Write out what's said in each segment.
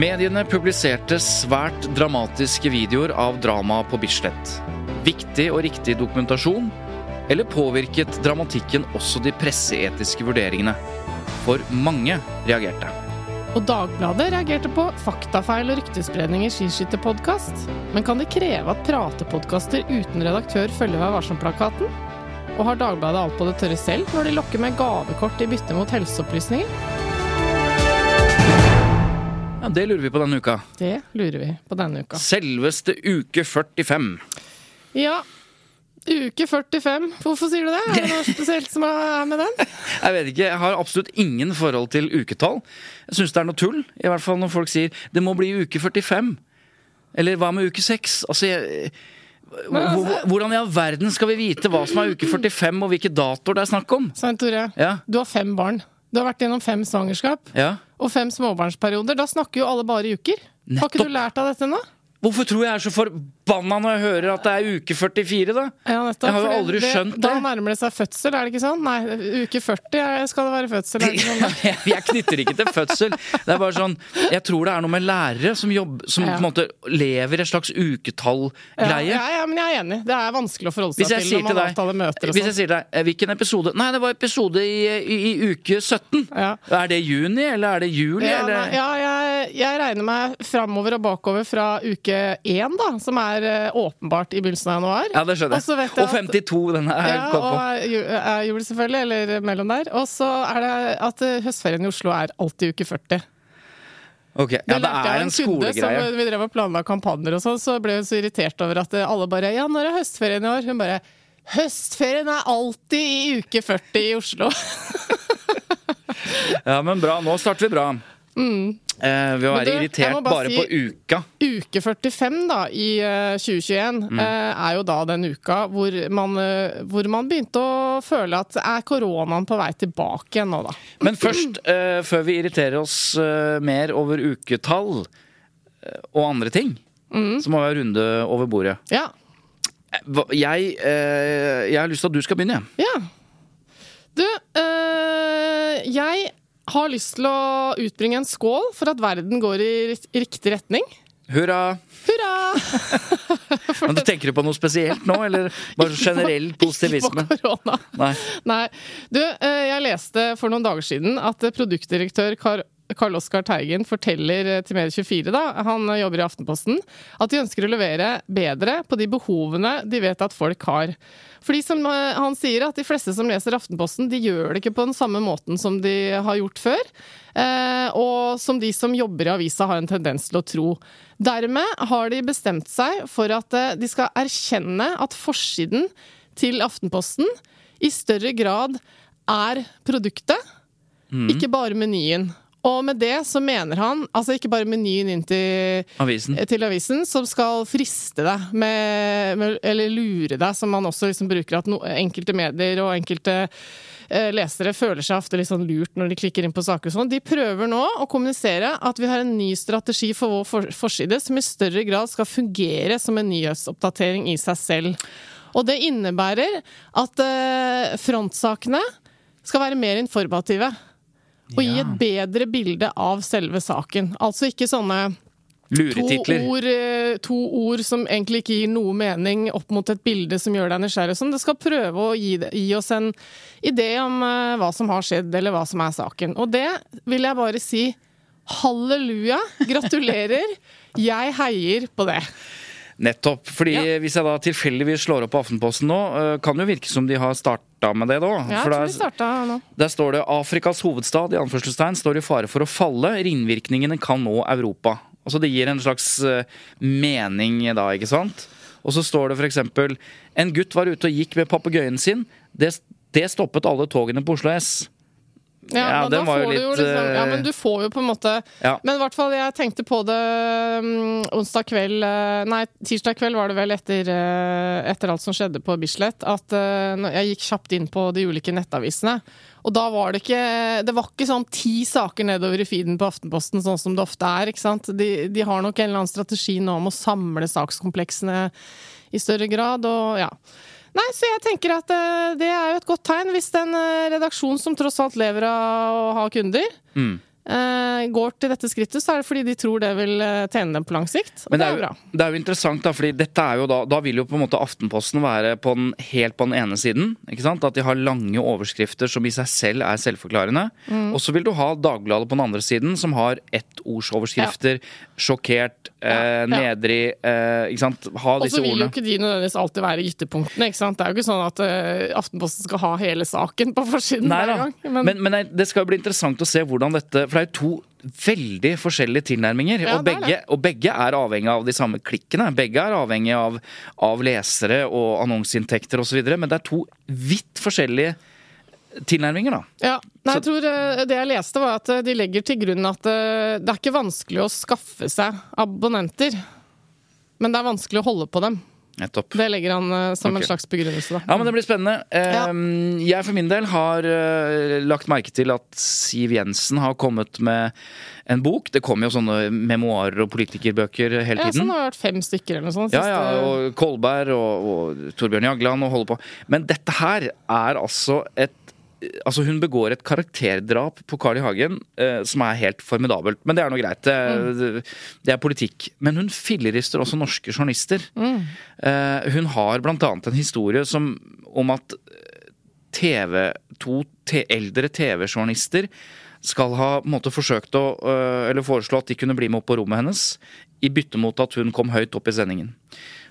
Mediene publiserte svært dramatiske videoer av drama på Bislett. Viktig og riktig dokumentasjon? Eller påvirket dramatikken også de presseetiske vurderingene? For mange reagerte. Og Dagbladet reagerte på faktafeil og ryktespredning i Skiskytterpodkast. Men kan det kreve at pratepodkaster uten redaktør følger Vær varsom-plakaten? Og har Dagbladet alt på det tørre selv når de lokker med gavekort i bytte mot helseopplysninger? Ja, Det lurer vi på denne uka. Det lurer vi på denne uka. Selveste uke 45. Ja, uke 45. Hvorfor sier du det? Er det noe spesielt som er med den? Jeg vet ikke, jeg har absolutt ingen forhold til uketall. Jeg syns det er noe tull. I hvert fall når folk sier 'det må bli uke 45'. Eller hva med uke 6? Altså, jeg, altså- hvordan i all verden skal vi vite hva som er uke 45, og hvilke datoer det er snakk om? Svein Tore, Ja. du har fem barn. Du har vært gjennom fem svangerskap Ja. og fem småbarnsperioder. Da snakker jo alle bare i uker. Har ikke du lært av dette ennå? Hvorfor tror jeg er så forbanna når jeg hører at det er uke 44, da? Ja, nettopp, Jeg har jo aldri det, skjønt det. Da nærmer det seg fødsel, er det ikke sånn? Nei, uke 40 er- skal det være fødsel. Er det sånn? jeg, jeg knytter ikke til fødsel. Det er bare sånn Jeg tror det er noe med lærere som, jobb, som Ja. på en måte lever et slags uketall-greie. ja, ja, men jeg er enig. Det er vanskelig å forholde seg til når man deg, avtaler møter og hvis jeg sånn. sier til deg eh, Hvilken episode? Nei, det var episode i, i, i uke 17. Ja. Er det juni, eller er det juli? Eller? nei, ja jeg, jeg regner meg framover og bakover fra uke én, da, som er eh, åpenbart i begynnelsen av januar. Ja, det skjønner jeg. jeg Og 52, denne er Ja, kommet på. og er jul, selvfølgelig, eller mellom der. Og så er det at eh, høstferien i Oslo er alltid uke 40. Ok, Ja, det det er en skolegreie. Som vi drev og planla kampanjer og sånn, så ble hun så irritert over at eh, alle bare Ja, når er høstferien i år? Hun bare Høstferien er alltid i uke 40 i Oslo. Ja, men bra. Nå starter vi bra. Eh, ved å. Være du, irritert bare bare si- på uka. Uke 45 da, i uh, 2021 Mm. eh, er jo da den uka hvor man, uh, hvor man begynte å føle at er koronaen på vei tilbake igjen nå, da. Men først, uh, før vi irriterer oss eh, mer over uketall eh, og andre ting, Mm. så må vi ha runde over bordet. Ja. Eh, Jeg, eh, jeg har lyst til at du skal begynne. jeg. ja. Du, øh, jeg har lyst til å utbringe en skål for at verden går i riktig retning. Hurra! Hurra! Men du Tenker du på noe spesielt nå, eller bare generell positivisme? Ikke på korona. Nei. Nei. Du, eh, jeg leste for noen dager siden at eh, produktdirektør Kar Karl Oskar Teigen forteller eh, til Medie24, da, han eh, jobber i Aftenposten, at de ønsker å levere bedre på de behovene de vet at folk har. Fordi som eh, han sier, at de fleste som leser Aftenposten, de gjør det ikke på den samme måten som de har gjort før. Og som de som jobber i avisa har en tendens til å tro. Dermed har de bestemt seg for at de skal erkjenne at forsiden til Aftenposten i større grad er produktet, ikke bare menyen. Og med det så mener han altså ikke bare menyen inn til, Avisen. til avisen, som skal friste deg med, med Eller lure deg, som man også liksom bruker at no, enkelte medier og enkelte eh, lesere føler seg ofte litt sånn lurt når de klikker inn på saker og sånn. De prøver nå å kommunisere at vi har en ny strategi for vår for forside som i større grad skal fungere som en nyhetsoppdatering i seg selv. Og det innebærer at eh, frontsakene skal være mer informative. Og gi et bedre bilde av selve saken. Altså ikke sånne to ord, eh, to ord som egentlig ikke gir noe mening opp mot et bilde som gjør deg nysgjerrig. Sånn. Det skal prøve å gi, gi oss en idé om eh, hva som har skjedd, eller hva som er saken. Og det vil jeg bare si halleluja, gratulerer. Jeg heier på det. Nettopp. fordi Ja. hvis jeg da tilfeldigvis slår opp Aftenposten nå, øh, kan det jo virke som de har starta med det da. Ja, jeg tror der, starta nå. der står det 'Afrikas hovedstad' i anførselstegn står i fare for å falle. Ringvirkningene kan nå Europa. Altså Det gir en slags øh, mening da, ikke sant? Og så står det eksempel 'En gutt var ute og gikk med papegøyen sin'. Det, det stoppet alle togene på Oslo S. Ja, ja den var jo får du litt, liksom, Ja, eh, men du får jo på en måte Ja. Men i hvert fall, jeg tenkte på det um, onsdag kveld eh, Nei, tirsdag kveld var det vel etter, eh, etter alt som skjedde på Bislett, at uh, jeg gikk kjapt inn på de ulike nettavisene. Og da var det ikke Det var ikke sånn ti saker nedover i feeden på Aftenposten, sånn som det ofte er. ikke sant? De, de har nok en eller annen strategi nå om å samle sakskompleksene i større grad, og ja. Nei, så jeg tenker at uh, det er jo et godt tegn hvis en uh, redaksjon som tross alt lever av å ha kunder, Mm. uh, går til dette skrittet, så er det fordi de tror det vil eh, tjene dem på lang sikt. Men det det er er, jo bra. jo, det er jo interessant, da, fordi dette er jo da, da vil jo på en måte Aftenposten være på den, helt på den ene siden. ikke sant? At de har lange overskrifter som i seg selv er selvforklarende. Mm. Og så vil du ha Dagbladet på den andre siden, som har. Sjokkert, eh, Ja, ja. nedrig eh, ikke sant? Ha Og disse så vil jo ikke de nødvendigvis alltid være ytterpunktene. ikke sant? Det er jo ikke sånn at eh, Aftenposten skal ha hele saken på forsiden Nei hver gang. men, Men, men, nei, det skal jo bli interessant å se hvordan dette For det er jo to veldig forskjellige tilnærminger. Ja, og, begge, og begge er avhengig av de samme klikkene. Begge er avhengig av, av lesere og annonseinntekter osv. Men det er to vidt forskjellige tilnærminger, da. ja, nei, jeg tror eh, Det jeg leste, var at eh, de legger til grunn at eh, det er ikke vanskelig å skaffe seg abonnenter, men det er vanskelig å holde på dem. Nettopp. Det legger han som okay. en slags begrunnelse. da. Ja, men Det blir spennende. Ja. Eh, Jeg for min del har lagt merke til at Siv Jensen har kommet med en bok. Det kommer jo sånne memoarer og politikerbøker hele tiden. Ja, sånn har det vært fem stykker eller noe sånt. Ja, ja, og Kolberg og, og Torbjørn Jagland og holder på. Men dette her er altså et Altså Hun begår et karakterdrap på Carl I. Hagen eh, som er helt formidabelt. Men det er nå greit. Det, det er politikk. Men hun fillerister også norske journalister. Eh, hun har annet en historie som, om at TV, to te, eldre TV-journalister skal ha måte, forsøkt å øh, Eller foreslå at de kunne bli med opp på rommet hennes i bytte mot at hun kom høyt opp i sendingen.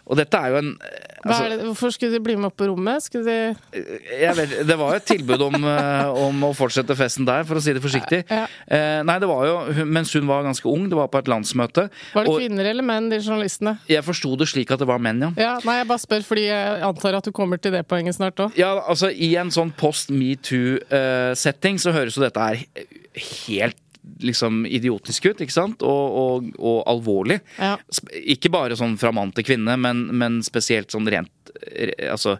Og dette er jo en eh, altså, er det, hvorfor skulle de bli med opp på rommet? Skulle de jeg vet, Det var jo et tilbud om, øh, om å fortsette festen der, for å si det forsiktig. Ja. Eh, nei, det var jo mens hun var ganske ung, det var på et landsmøte. Var det og kvinner eller menn, de journalistene? jeg forsto det slik at det var menn, ja. Ja, nei, jeg bare spør fordi jeg antar at du kommer til det poenget snart òg. Ja, altså I en sånn post metoo-setting så høres jo dette her helt liksom idiotisk ut, ikke sant? Og, og, og alvorlig. Ja. Ikke bare sånn fra mann til kvinne, men, men spesielt sånn rent altså,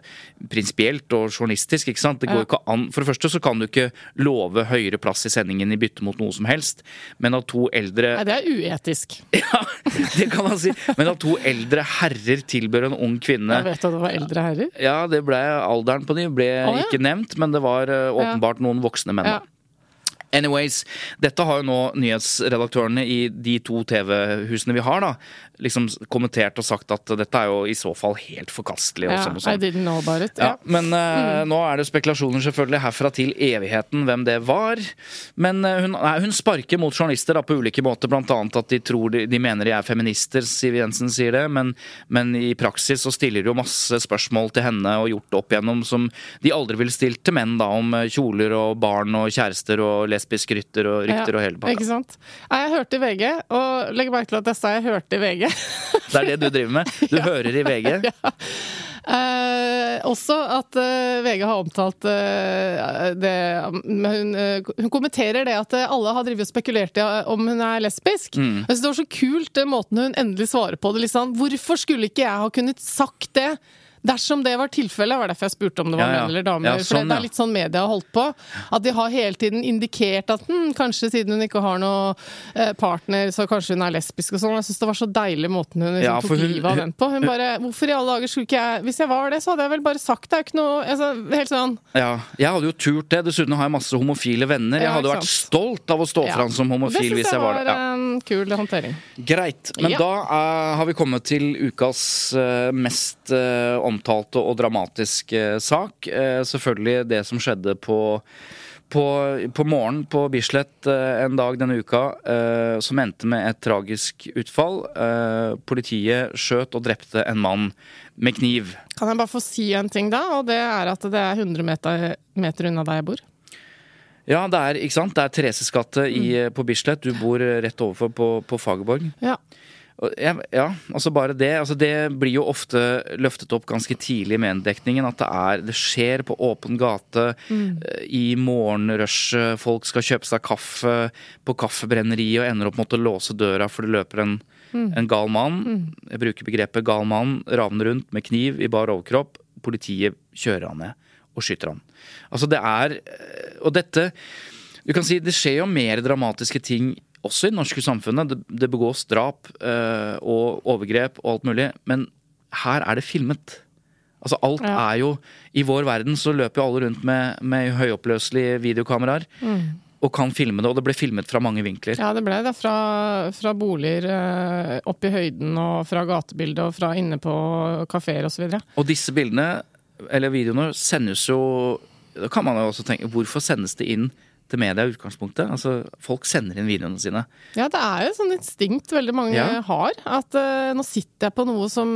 prinsipielt og journalistisk. ikke sant? Det går Ja. ikke an. For det første så kan du ikke love høyere plass i sendingen i bytte mot noe som helst, men at to eldre Nei, det er uetisk. Ja, det kan man si. Men at to eldre herrer tilbør en ung kvinne Jeg vet at det var eldre herrer. ja, det ble alderen på de ble oh, ja. ikke nevnt, men det var eh, åpenbart noen voksne menn. Ja. Anyways, dette har jo nå nyhetsredaktørene i de to TV-husene vi har, da, liksom kommentert og sagt at dette er jo i så fall helt forkastelig. og sånn og I didn't know about it. Ja, Ja. men eh, nå er det spekulasjoner selvfølgelig herfra til evigheten hvem det var. Men uh, hun, nei, hun sparker mot journalister da, på ulike måter, bl.a. at de tror de, de mener de er feminister, Siv Jensen sier det. Men, men i praksis så stiller de jo masse spørsmål til henne og gjort opp igjennom som de aldri ville stilt til menn, da, om eh, kjoler og barn og kjærester og lesbisk rytter og rykter og hele Ikke sant? Jeg hørte i VG, og legg merke til at jeg sa jeg hørte i VG. Det er det du driver med. Du hører i VG. Eh, også at eh, VG har omtalt eh, det hun, eh, hun kommenterer det at eh, alle har drevet og spekulert i eh, om hun er lesbisk. Mm. Jeg synes det var så kult den måten hun endelig svarer på det. Liksom. Hvorfor skulle ikke jeg ha kunnet sagt det? Dersom det var tilfellet, var derfor jeg spurte om det var Ja, ja. menn eller damer. Ja, for sånn, det, det er litt sånn media har holdt på. At de har hele tiden indikert at hm, kanskje siden hun ikke har noe eh, partner, så kanskje hun er lesbisk og sånn. Jeg syns det var så deilig måten hun liksom, tok livet av den på. Hun bare Hvorfor i alle dager skulle ikke jeg Hvis jeg var det, så hadde jeg vel bare sagt det. er ikke noe altså, Helt sånn Ja, jeg hadde jo turt det. Dessuten har jeg masse homofile venner. Jeg hadde vært stolt av å stå fram som Det homofil syns hvis jeg var det. Ja. eh, kul håndtering. Greit. Men da eh, har vi kommet til ukas uh, mest eh, omtalte og dramatisk sak. Eh, selvfølgelig det som skjedde på på, på morgenen på Bislett eh, en dag denne uka, eh, som endte med et tragisk utfall. Eh, politiet skjøt og drepte en mann med kniv. Kan jeg bare få si en ting da, og det er at det er 100 meter, meter unna der jeg bor. Ja, det er ikke sant? Det er Thereses gate Mm. på Bislett. Du bor rett overfor på, på Fagerborg. Ja. Ja, altså bare det. Altså det blir jo ofte løftet opp ganske tidlig i mediedekningen at det, er, det skjer på åpen gate mm. i morgenrushet. Folk skal kjøpe seg kaffe på kaffebrenneriet og ender opp med å låse døra for det løper en, en gal mann. Jeg bruker begrepet gal mann. Ravner rundt med kniv i bar overkropp. Politiet kjører han ned og skyter han. Altså det er eh, Og dette Du kan si det skjer jo mer dramatiske ting også i det norske samfunnet. Det, det begås drap eh, og overgrep og alt mulig. Men her er det filmet. Altså Alt Ja. er jo I vår verden så løper jo alle rundt med, med høyoppløselige videokameraer. Og kan filme det, og det ble filmet fra mange vinkler. Ja, det ble det. Fra, fra boliger eh, opp i høyden, og fra gatebildet, og fra inne på kafeer osv. Og disse bildene, eller videoene, sendes jo Da kan man jo også tenke Hvorfor sendes det inn til media i utgangspunktet? Altså, Folk sender inn videoene sine. Ja, det er jo et sånt instinkt veldig mange Ja. har. At uh, nå sitter jeg på noe som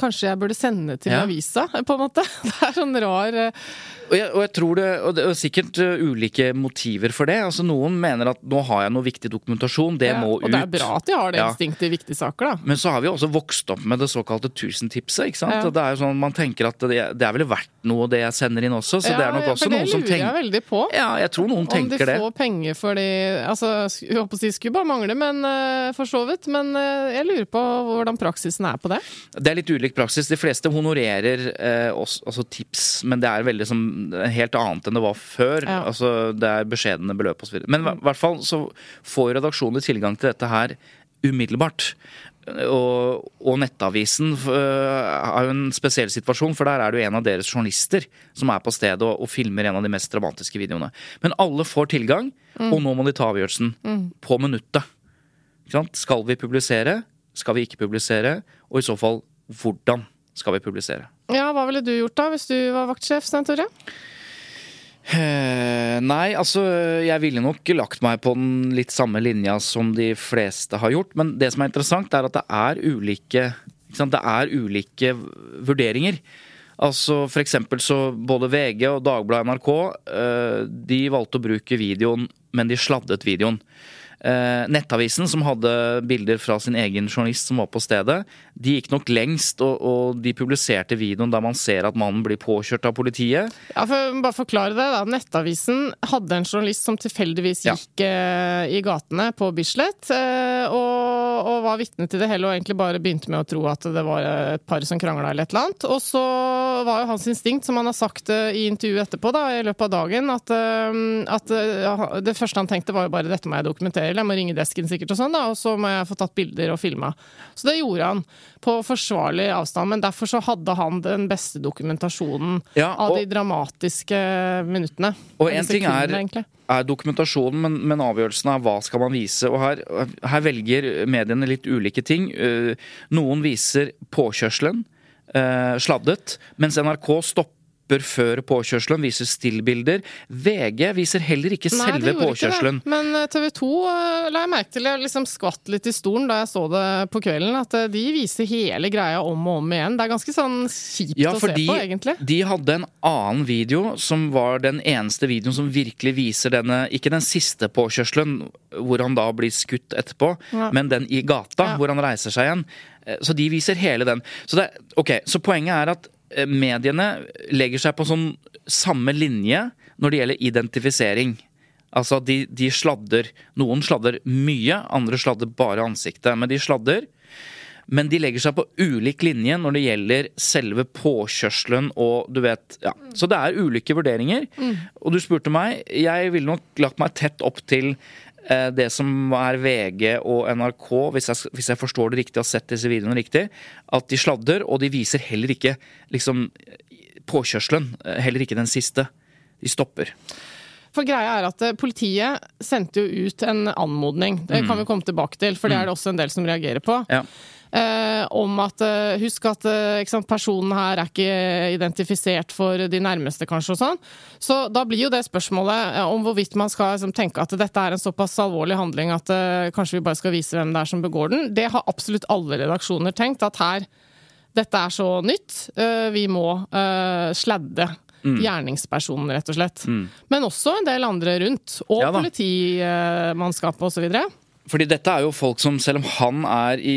kanskje jeg burde sende til Ja. avisa, på en måte. Det er sånn rar uh... Og jeg, og jeg tror det, og det er sikkert uh, ulike motiver for det. Altså Noen mener at nå har jeg noe viktig dokumentasjon, det ja, må ut. Og det er bra at de har det instinktet i viktige saker, da. Men så har vi også vokst opp med det såkalte tusentipset. ikke sant? Det er jo sånn Man tenker at det, det er vel verdt noe, det jeg sender inn også. Så det er nok også noen som tenker ja, for det lurer jeg veldig på. Ja, jeg tror noen de tenker det. får penger for de Altså, jeg håper å si skulle bare mangle, men eh, for så vidt. Men eh, jeg lurer på hvordan praksisen er på det. Det er litt ulik praksis. De fleste honorerer eh, også, altså tips, men det er veldig som, er helt annet enn det var før. Ja. Altså, det er beskjedne beløp osv. Men i hvert fall så får redaksjoner tilgang til dette her umiddelbart. Og, og Nettavisen øh, har jo en spesiell situasjon, for der er det jo en av deres journalister som er på stedet og, og filmer en av de mest dramatiske videoene. Men alle får tilgang, og nå må de ta avgjørelsen på minuttet. Skal vi publisere? Skal vi ikke publisere? Og i så fall, hvordan skal vi publisere? Ja, hva ville du gjort da, hvis du var vaktsjef, Stein Tore? Eh, nei, altså jeg ville nok lagt meg på den litt samme linja som de fleste har gjort. Men det som er interessant, er at det er ulike? Det er ulike vurderinger. Altså For eksempel så både VG og Dagbladet NRK eh, de valgte å bruke videoen, men de sladdet videoen. Eh, Nettavisen, som hadde bilder fra sin egen journalist som var på stedet, de gikk nok lengst, og, og de publiserte videoen der man ser at mannen blir påkjørt av politiet. Ja, for Bare forklare det. da. Nettavisen hadde en journalist som tilfeldigvis Ja. gikk eh, i gatene på Bislett, eh, og, og var vitne til det hele og egentlig bare begynte med å tro at det var et par som krangla eller et eller annet. Og så var jo hans instinkt, som han har sagt eh, i intervjuet etterpå, da, i løpet av dagen, at, eh, at eh, det første han tenkte var jo bare dette må jeg dokumentere, eller jeg må ringe desken sikkert og sånn, da, og så må jeg få tatt bilder og filma. Så det gjorde han på forsvarlig avstand, men derfor så hadde han den beste dokumentasjonen Ja, av de dramatiske minuttene. Og én en ting er, er dokumentasjonen, men, men avgjørelsen av hva skal man vise. Og her, her velger mediene litt ulike ting. Eh, Noen viser påkjørselen, eh, sladdet, mens NRK stopper før påkjørselen, viser stillbilder. VG viser heller ikke Nei, selve gjorde ikke påkjørselen. det. Men TV 2 la jeg merke til, jeg liksom skvatt litt i stolen da jeg så det på kvelden, at eh, de viser hele greia om og om igjen. Det er ganske sånn kjipt Ja, å se på, egentlig. de hadde en annen video som var den eneste videoen som virkelig viser denne Ikke den siste påkjørselen, hvor han da blir skutt etterpå, Ja. men den i gata, Ja. hvor han reiser seg igjen. Eh, Så de viser hele den. Så, det, ok, så poenget er at eh, mediene legger seg på sånn samme linje når det gjelder identifisering. Altså, de, de sladder Noen sladder mye, andre sladder bare ansiktet. Men de sladder. Men de legger seg på ulik linje når det gjelder selve påkjørselen og du vet ja. Så det er ulike vurderinger. Og du spurte meg. Jeg ville nok lagt meg tett opp til eh, det som er VG og NRK, hvis jeg, hvis jeg forstår det riktig har sett disse videoene riktig, at de sladder, og de viser heller ikke liksom påkjørselen. eh, Heller ikke den siste. De stopper. For greia er at eh, politiet sendte jo ut en anmodning. Det kan vi komme tilbake til, for det er det også en del som reagerer på. Ja. Eh, om at eh, Husk at eh, sant, personen her er ikke identifisert for de nærmeste, kanskje, og sånn. Så da blir jo det spørsmålet eh, om hvorvidt man skal liksom, tenke at dette er en såpass alvorlig handling at eh, kanskje vi bare skal vise hvem det er som begår den. Det har absolutt alle redaksjoner tenkt, at her Dette er så nytt. eh, vi må sladde. Gjerningspersonen, rett og slett. Men også en del andre rundt. Og Ja politimannskapet osv. Fordi dette er jo folk som, selv om han er i,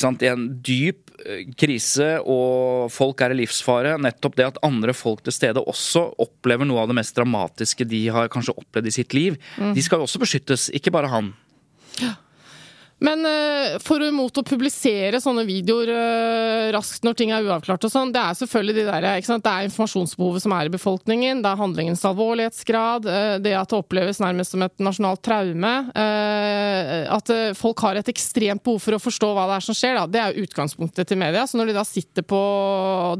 sant, i en dyp eh, krise og folk er i livsfare, nettopp det at andre folk til stede også opplever noe av det mest dramatiske de har kanskje opplevd i sitt liv, de skal jo også beskyttes, ikke bare han. Men eh, for og imot å publisere sånne videoer eh, raskt når ting er uavklart og sånn, det er selvfølgelig de der? Det er informasjonsbehovet som er i befolkningen, det er handlingens alvorlighetsgrad, eh, det at det oppleves nærmest som et nasjonalt traume, at folk har et ekstremt behov for å forstå hva det er som skjer, da. Det er jo utgangspunktet til media. Så når de da sitter på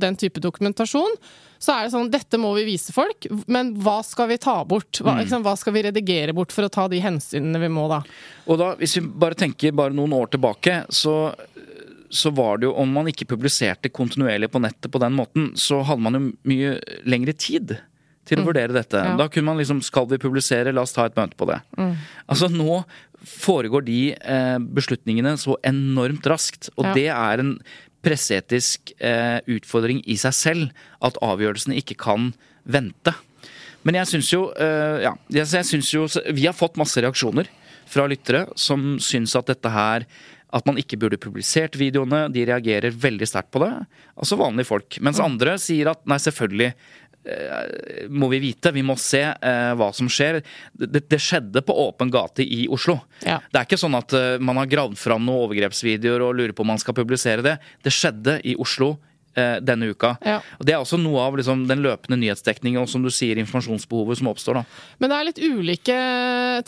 den type dokumentasjon, så er det sånn Dette må vi vise folk, men hva skal vi ta bort? Hva, liksom, hva skal vi redigere bort for å ta de hensynene vi må, da? Og da, hvis vi bare tenker bare noen år tilbake, så, så var det jo Om man ikke publiserte kontinuerlig på nettet på den måten, så hadde man jo mye lengre tid til å vurdere dette. Ja. Da kunne man liksom Skal vi publisere? La oss ta et møte på det. Altså nå foregår de eh, beslutningene så enormt raskt, og Ja. det er en presseetisk eh, utfordring i seg selv at avgjørelsene ikke kan vente. Men jeg syns jo, eh, ja, jeg, synes jo Vi har fått masse reaksjoner fra lyttere som syns at dette her at man ikke burde publisert videoene. De reagerer veldig sterkt på det. Altså vanlige folk. Mens andre sier at nei, selvfølgelig må vi vite. Vi må se eh, hva som skjer. Det, det skjedde på åpen gate i Oslo. Ja. Det er ikke sånn at uh, man har gravd fram noen overgrepsvideoer og lurer på om man skal publisere det. Det skjedde i Oslo eh, denne uka. Ja. Og Det er også noe av liksom, den løpende nyhetsdekningen og som du sier, informasjonsbehovet som oppstår. da. Men det er litt ulike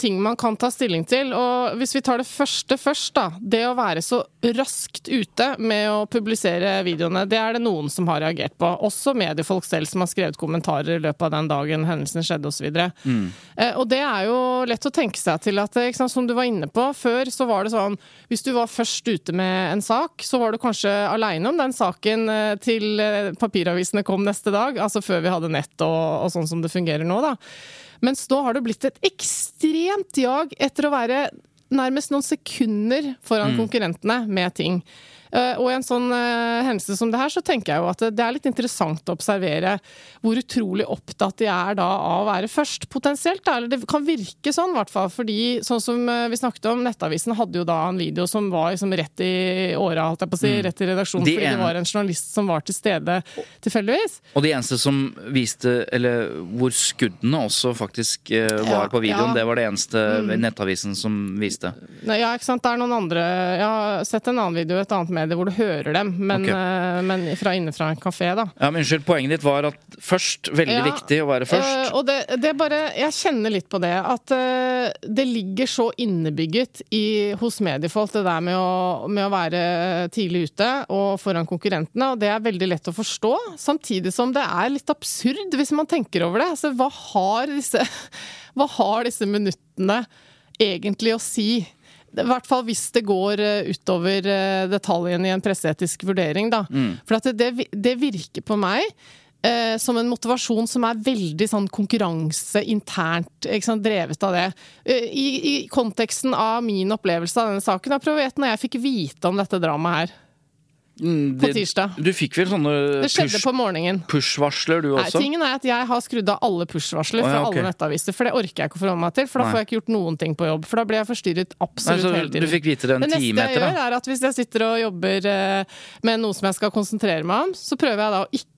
ting man kan ta stilling til. Og hvis vi tar det første først, da. Det å være så raskt ute med å publisere videoene, det er det noen som har reagert på. Også mediefolk selv som har skrevet kommentarer i løpet av den dagen hendelsene skjedde osv. Mm. Eh, og det er jo lett å tenke seg til at, sant, som du var inne på, før så var det sånn Hvis du var først ute med en sak, så var du kanskje aleine om den saken eh, til eh, papiravisene kom neste dag. Altså før vi hadde nett og, og sånn som det fungerer nå, da. Mens nå har det blitt et ekstremt jag etter å være nærmest noen sekunder foran konkurrentene med ting. Eh, Og i en sånn eh, hendelse som det her, så tenker jeg jo at det er litt interessant å observere hvor utrolig opptatt de er da av å være først, potensielt. Eller det kan virke sånn, i hvert fall. Fordi sånn som eh, vi snakket om, Nettavisen hadde jo da en video som var liksom rett i åra, holdt jeg på å si. Rett i redaksjonen, De fordi en... det var en journalist som var til stede tilfeldigvis. Og de eneste som viste, eller hvor skuddene også faktisk var Ja, på videoen, ja. det var det eneste Nettavisen som viste. Ja, ikke sant. Det er noen andre Jeg har sett en annen video et annet medie hvor du hører dem, men, Ok. eh, men fra inne fra en kafé, da. Ja, men Unnskyld, poenget ditt var at først, veldig Ja, viktig å være først. Eh, og det, det er bare Jeg kjenner litt på det. At eh, det ligger så innebygget i, hos mediefolk, det der med å, med å være tidlig ute og foran konkurrentene. Og det er veldig lett å forstå. Samtidig som det er litt absurd, hvis man tenker over det. Altså, hva har disse, hva har disse minuttene egentlig å si? I hvert fall hvis det går eh, utover eh, detaljene i en presseetisk vurdering, da. For at det, det, virker på meg eh, som en motivasjon som er veldig sånn konkurranse internt, sant, drevet av det. Eh, I, I konteksten av min opplevelse av denne saken, prøver å gjette når jeg fikk vite om dette dramaet her Mm, på tirsdag. Du fikk vel sånne Det skjedde push- på morgenen. push-varsler, du Nei, tingen er at Jeg har skrudd av alle push-varsler Å, ja, fra ok. alle nettaviser, for det orker jeg ikke å forholde meg til. For da Nei. får jeg ikke gjort noen ting på jobb, for da blir jeg forstyrret Nei, absolutt så hele du tiden. fikk vite det en Det neste jeg gjør, er at hvis jeg sitter og jobber eh, med noe som jeg skal konsentrere meg om, så prøver jeg da å ikke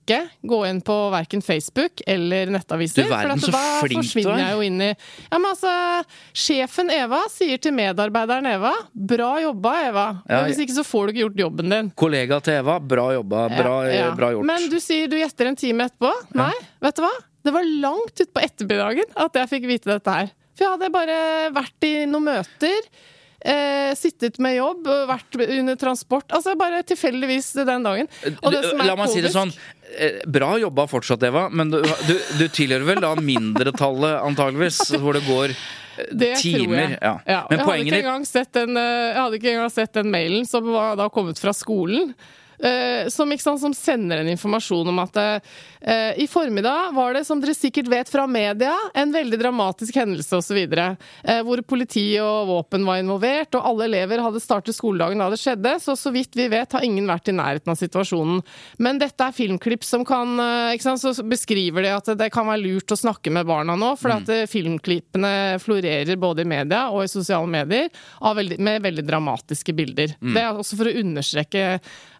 gå inn på verken Facebook eller nettaviser. Du verden, for da flink forsvinner er. jeg jo inn i Ja, men altså Sjefen Eva sier til medarbeideren Eva 'bra jobba, Eva'. Ja, hvis ikke så får du ikke gjort jobben din. Kollega til Eva, bra jobba. Bra, Ja, ja. bra gjort. Men du sier du gjetter en time etterpå. Nei, vet du hva? Det var langt utpå ettermiddagen at jeg fikk vite dette her. For jeg hadde bare vært i noen møter. Eh, sittet med jobb, vært under transport. Altså bare tilfeldigvis den dagen. Og det som er La meg si det sånn. eh, Bra jobba fortsatt, Eva, men du, du, du tilhører vel da mindretallet, antageligvis, hvor det går eh, Det timer. jeg. Ja. Ja, Men jeg, poenget ikke ditt den, eh, jeg hadde ikke engang sett den mailen som var da kommet fra skolen. eh, som, sant, som sender en informasjon om at eh, i formiddag var det, som dere sikkert vet fra media, en veldig dramatisk hendelse osv. Eh, hvor politi og våpen var involvert, og alle elever hadde startet skoledagen da det skjedde. Så så vidt vi vet har ingen vært i nærheten av situasjonen. Men dette er filmklipp som kan eh, ikke sant, Så beskriver de at det kan være lurt å snakke med barna nå, for at eh, filmklippene florerer både i media og i sosiale medier av veldig, med veldig dramatiske bilder. Det er også for å understreke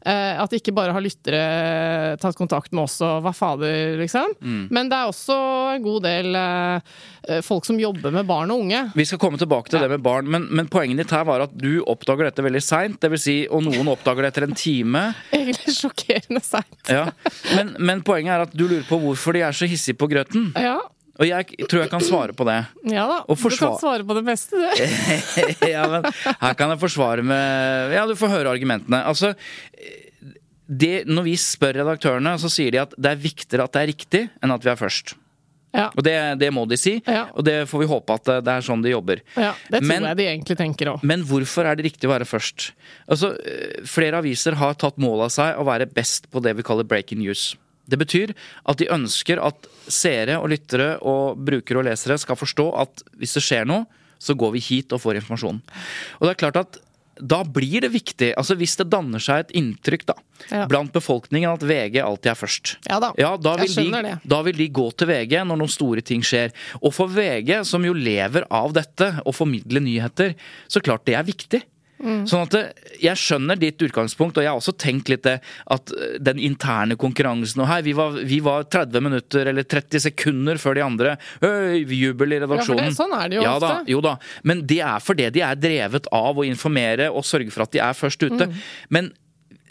eh, at ikke bare har lyttere tatt kontakt med oss og hva fader, liksom. Men det er også en god del eh, eh, folk som jobber med barn og unge. Vi skal komme tilbake til det med barn, men, men poenget ditt her var at du oppdager dette veldig seint. Si, og noen oppdager det etter en time. Egentlig sjokkerende seint. Ja. Men, men poenget er at du lurer på hvorfor de er så hissige på grøten. Ja. Og jeg tror jeg kan svare på det. ja da. Du kan svare på det meste, du. ja, men her kan jeg forsvare med Ja, du får høre argumentene. Altså det, Når vi spør redaktørene, så sier de at det er viktigere at det er riktig, enn at vi er først. Ja. Og det, det må de si, Ja. og det får vi håpe at det, det er sånn de jobber. ja. Det tror Men- jeg de egentlig tenker også. Men hvorfor er det riktig å være først? Altså, eh, Flere aviser har tatt mål av seg å være best på det vi kaller breaking news. Det betyr at de ønsker at seere og lyttere og brukere og lesere skal forstå at hvis det skjer noe, så går vi hit og får informasjon. Og det er klart at da blir det viktig, altså hvis det danner seg et inntrykk da, Ja. blant befolkningen at VG alltid er først. Ja da, Ja, da vil, jeg de, skjønner det. da vil de gå til VG når noen store ting skjer. Og for VG, som jo lever av dette, å formidle nyheter, så klart det er viktig. Mm. Sånn at Jeg skjønner ditt utgangspunkt, og jeg har også tenkt litt det at eh, den interne konkurransen og her, vi var, vi var 30 minutter eller 30 sekunder før de andre. Øy, jubel i redaksjonen. Ja, for det- sånn er det jo ja, Da, ofte. jo da. Men det er fordi de er drevet av å informere og sørge for at de er først ute. Mm. Men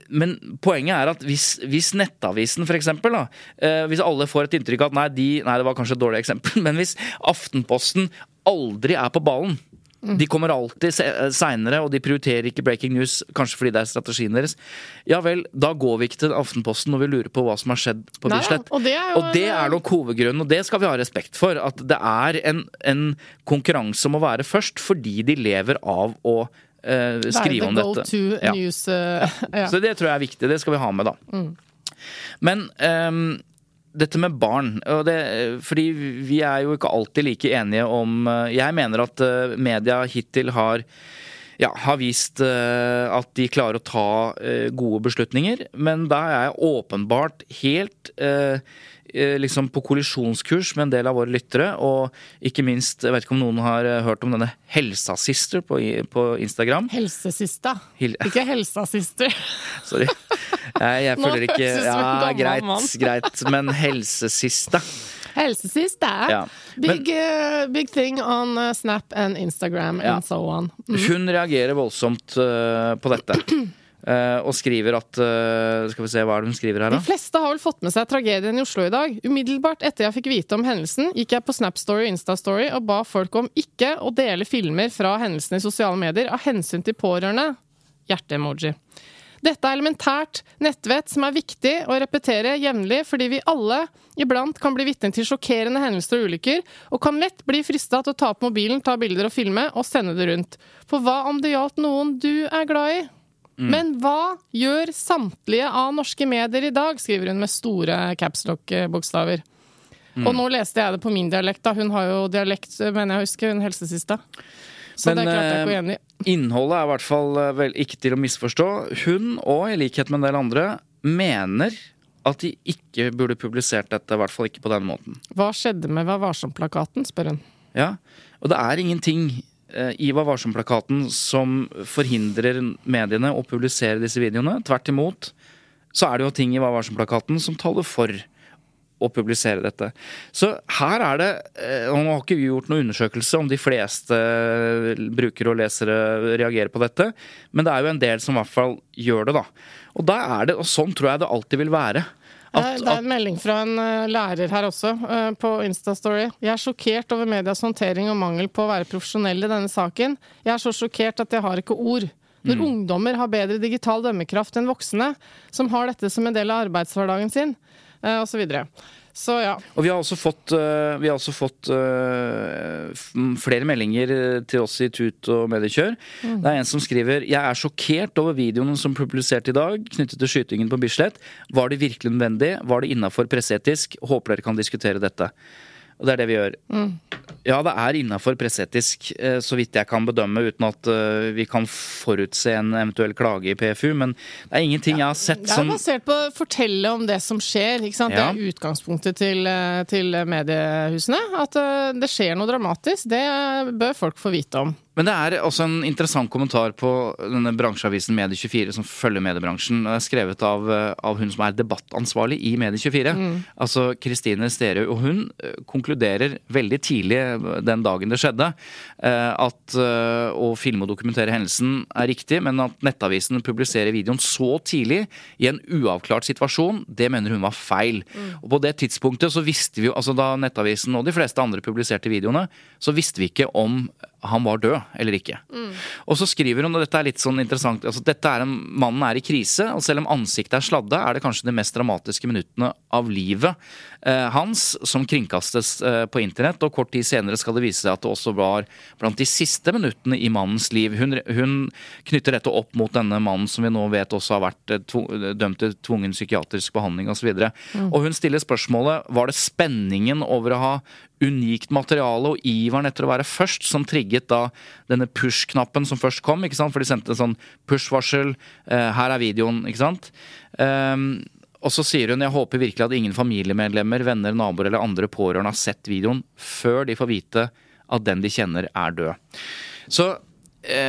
men poenget er at hvis, hvis Nettavisen eksempel, eh, hvis alle får et inntrykk av at nei, de, nei, det var kanskje et dårlig eksempel, men hvis Aftenposten aldri er på ballen Mm. de kommer alltid seinere, og de prioriterer ikke breaking news, kanskje fordi det er strategien deres. Ja vel, da går vi ikke til Aftenposten når vi lurer på hva som har skjedd på Bislett. og er og det er nok hovedgrunnen, og det skal vi ha respekt for. At det er en, en konkurranse om å være først, fordi de lever av å eh, skrive om dette. Ja. news uh, ja. Så det tror jeg er viktig. Det skal vi ha med, da. Men ehm, dette med barn det, Fordi vi er jo ikke alltid like enige om eh, Jeg mener at eh, media hittil har ja, har vist eh, at de klarer å ta gode beslutninger, men da er jeg åpenbart helt liksom på kollisjonskurs med en del av våre lyttere, og ikke minst, jeg vet ikke om noen har eh, hørt om denne Helsasister på, på Instagram? Helsesista. Hil- Ikke helsasister. Sorry. Jeg, jeg føler ikke Ja, greit, greit. Men helsesista. Helsesista. Ja. Big, uh, big thing on uh, Snap and Instagram Ja. and so on. Hun reagerer voldsomt uh, på dette. Eh, og skriver at eh, Skal vi se, hva er det hun skriver her, da? De fleste har vel fått med seg tragedien i Oslo i dag. Umiddelbart etter jeg fikk vite om hendelsen, gikk jeg på Snap-story og Insta-story og ba folk om ikke å dele filmer fra hendelsen i sosiale medier av hensyn til pårørende. Hjerte-emoji. Dette er elementært nettvett som er viktig å repetere jevnlig, fordi vi alle iblant kan bli vitne til sjokkerende hendelser og ulykker, og kan lett bli frista til å ta opp mobilen, ta bilder og filme, og sende det rundt. For hva om det gjaldt noen du er glad i? Men hva gjør samtlige av norske medier i dag, skriver hun med store capslock-bokstaver. Og nå leste jeg det på min dialekt, da. Hun har jo dialekt, mener jeg å huske, hun helsesista. Så Men, det klarte jeg ikke å eh, enig i. Innholdet er i hvert fall eh, vel ikke til å misforstå. Hun, og i likhet med en del andre, mener at de ikke burde publisert dette, i hvert fall ikke på denne måten. Hva skjedde med Vær varsom-plakaten, spør hun. Ja, Og det er ingenting i Vær varsom-plakaten som forhindrer mediene å publisere disse videoene. Tvert imot så er det jo ting i Vær varsom-plakaten som taler for å publisere dette. Så her er det eh, Og nå har ikke vi gjort noen undersøkelse om de fleste eh, brukere og lesere reagerer på dette, men det er jo en del som i hvert fall gjør det, da. Og der er det, og sånn tror jeg det alltid vil være. Det er, det er en melding fra en uh, lærer her også, uh, på Instastory. Jeg er sjokkert over medias håndtering og mangel på å være profesjonell i denne saken. Jeg er så sjokkert at jeg har ikke ord. Når mm. ungdommer har bedre digital dømmekraft enn voksne, som har dette som en del av arbeidshverdagen sin, uh, osv. Så ja. Og vi har også fått, uh, har også fått uh, flere meldinger eh, til oss i Tut og Mediekjør. Mm. Det er en som skriver Jeg er sjokkert over videoene som publiserte i dag knyttet til skytingen på Bislett. Var det virkelig nødvendig? Var det innafor presseetisk? Håper dere kan diskutere dette. Og det er det vi gjør. Mm. Ja, det er innafor presseetisk, eh, så vidt jeg kan bedømme, uten at eh, vi kan forutse en eventuell klage i PFU. Men det er ingenting jeg har sett som Det er basert på å fortelle om det som skjer. ikke sant? Ja. Det er utgangspunktet til, eh, til mediehusene. At det skjer noe dramatisk. Det bør folk få vite om. Men det er også en interessant kommentar på denne bransjeavisen Medie24 som følger mediebransjen. Det er skrevet av, av hun som er debattansvarlig i Medie24. Mm. Altså Kristine Sterø. Og hun eh, konkluderer veldig tidlig den dagen det skjedde eh, at eh, å filme og dokumentere hendelsen er riktig, men at Nettavisen publiserer videoen så tidlig i en uavklart situasjon, det mener hun var feil. Mm. Og på det tidspunktet så visste vi jo, altså da Nettavisen og de fleste andre publiserte videoene, så visste vi ikke om han var død eller ikke. Mm. Og så skriver hun, og dette er litt sånn interessant altså dette er en, Mannen er i krise, og selv om ansiktet er sladda, er det kanskje de mest dramatiske minuttene av livet eh, hans som kringkastes eh, på internett. Og kort tid senere skal det vise seg at det også var blant de siste minuttene i mannens liv. Hun, hun knytter dette opp mot denne mannen som vi nå vet også har vært eh, dømt til tvungen psykiatrisk behandling osv. Og, så mm. og hun stiller spørsmålet var det spenningen over å ha unikt materiale og iveren etter å være først som trigget da denne push-knappen som først kom. ikke sant? For de sendte en sånn push-varsel. Eh, her er videoen, ikke sant. Um, og så sier hun jeg håper virkelig at ingen familiemedlemmer, venner, naboer eller andre pårørende har sett videoen før de får vite at den de kjenner, er død. Så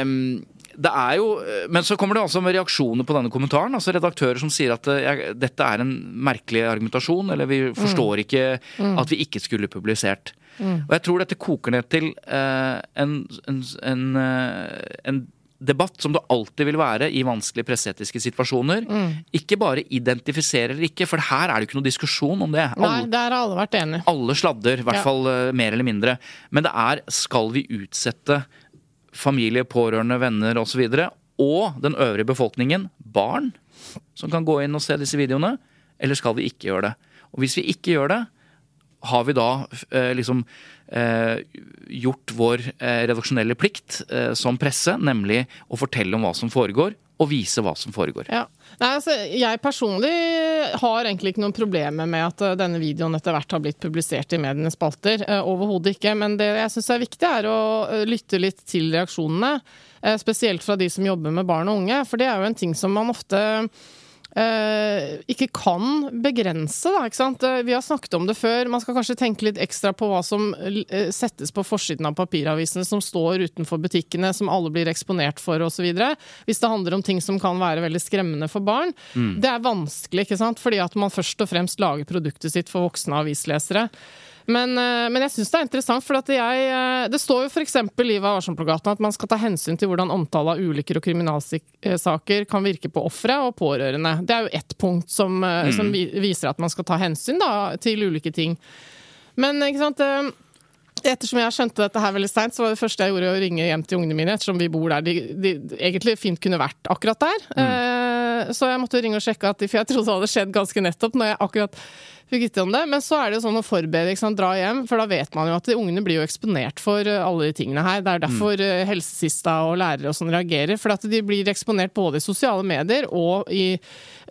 um, det er jo, Men så kommer det altså med reaksjoner på denne kommentaren. altså Redaktører som sier at jeg, dette er en merkelig argumentasjon, eller vi forstår mm. ikke mm. at vi ikke skulle publisert. Mm. Og jeg tror dette koker ned til uh, en, en, en, uh, en, debatt som det alltid vil være i vanskelige presseetiske situasjoner. Mm. Ikke bare identifisere eller ikke, for her er det jo ikke noe diskusjon om det. Alle, Nei, der har alle vært enige. Alle sladder, i hvert ja. fall mer eller mindre. Men det er skal vi utsette familie, pårørende, venner osv. Og, så og den øvrige befolkningen, barn, som kan gå inn og se disse videoene? Eller skal vi ikke gjøre det? Og hvis vi ikke gjør det, har vi da eh, liksom eh, gjort vår eh, redaksjonelle plikt eh, som presse, nemlig å fortelle om hva som foregår, og vise hva som foregår. Ja. Nei, altså, jeg personlig har egentlig ikke noen problemer med at uh, denne videoen etter hvert har blitt publisert i medienes spalter. Uh, Overhodet ikke. Men det jeg syns er viktig, er å uh, lytte litt til reaksjonene. Spesielt fra de som jobber med barn og unge. For det er jo en ting som man ofte eh, ikke kan begrense. Da, ikke sant? Eh, vi har snakket om det før. Man skal kanskje tenke litt ekstra på hva som eh, settes på forsiden av papiravisene som står utenfor butikkene, som alle blir eksponert for osv. Hvis det handler om ting som kan være veldig skremmende for barn. Mm. Det er vanskelig, ikke sant? fordi at man først og fremst lager produktet sitt for voksne avislesere. Men, eh, men jeg syns det er interessant, for jeg, eh, det står jo f.eks. i Vær varsom-plakaten at man skal ta hensyn til hvordan omtale av ulykker og kriminalsaker kan virke på ofre og pårørende. Det er jo ett punkt som, eh, mm. som, viser at man skal ta hensyn da, til ulike ting. Men ikke sant Ettersom jeg skjønte dette her veldig seint, så var det første jeg gjorde å ringe hjem til ungene mine, ettersom vi bor der de, de egentlig fint kunne vært akkurat der. Mm. Så jeg måtte ringe og sjekke at For jeg trodde det hadde skjedd ganske nettopp når jeg akkurat fikk vite om det. Men så er det jo sånn å forberede, ikke sant, dra hjem. For da vet man jo at de ungene blir jo eksponert for eh, alle de tingene her. Det er derfor mm. helsesista og lærere og sånn reagerer. For at de blir eksponert både i sosiale medier og i,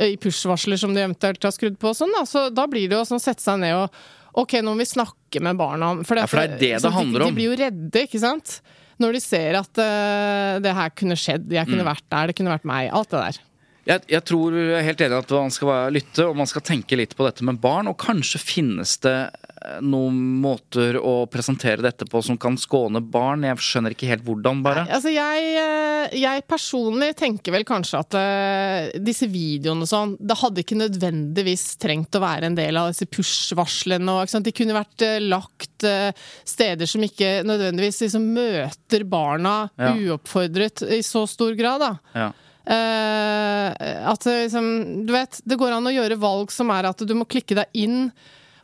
i push-varsler som de eventuelt har skrudd på og sånn. Da. Så da blir det jo sånn sette seg ned og Ok, nå må vi snakke med barna om For det, ja, for det er det det handler om. De, de blir jo redde, ikke sant? Når de ser at uh, det her kunne skjedd, jeg kunne mm. vært der, det kunne vært meg. Alt det der. Jeg, jeg, tror jeg er helt enig at man skal lytte og man skal tenke litt på dette med barn. Og kanskje finnes det eh, noen måter å presentere dette på som kan skåne barn. Jeg skjønner ikke helt hvordan, bare. Nei, altså jeg, eh, jeg, personlig tenker vel kanskje at uh, disse videoene og sånn Det hadde ikke nødvendigvis trengt å være en del av disse push-varslene. De kunne vært uh, lagt uh, steder som ikke nødvendigvis liksom, møter barna ja. uoppfordret i så stor grad. da. Ja. Eh, at liksom Du vet, det går an å gjøre valg som er at du må klikke deg inn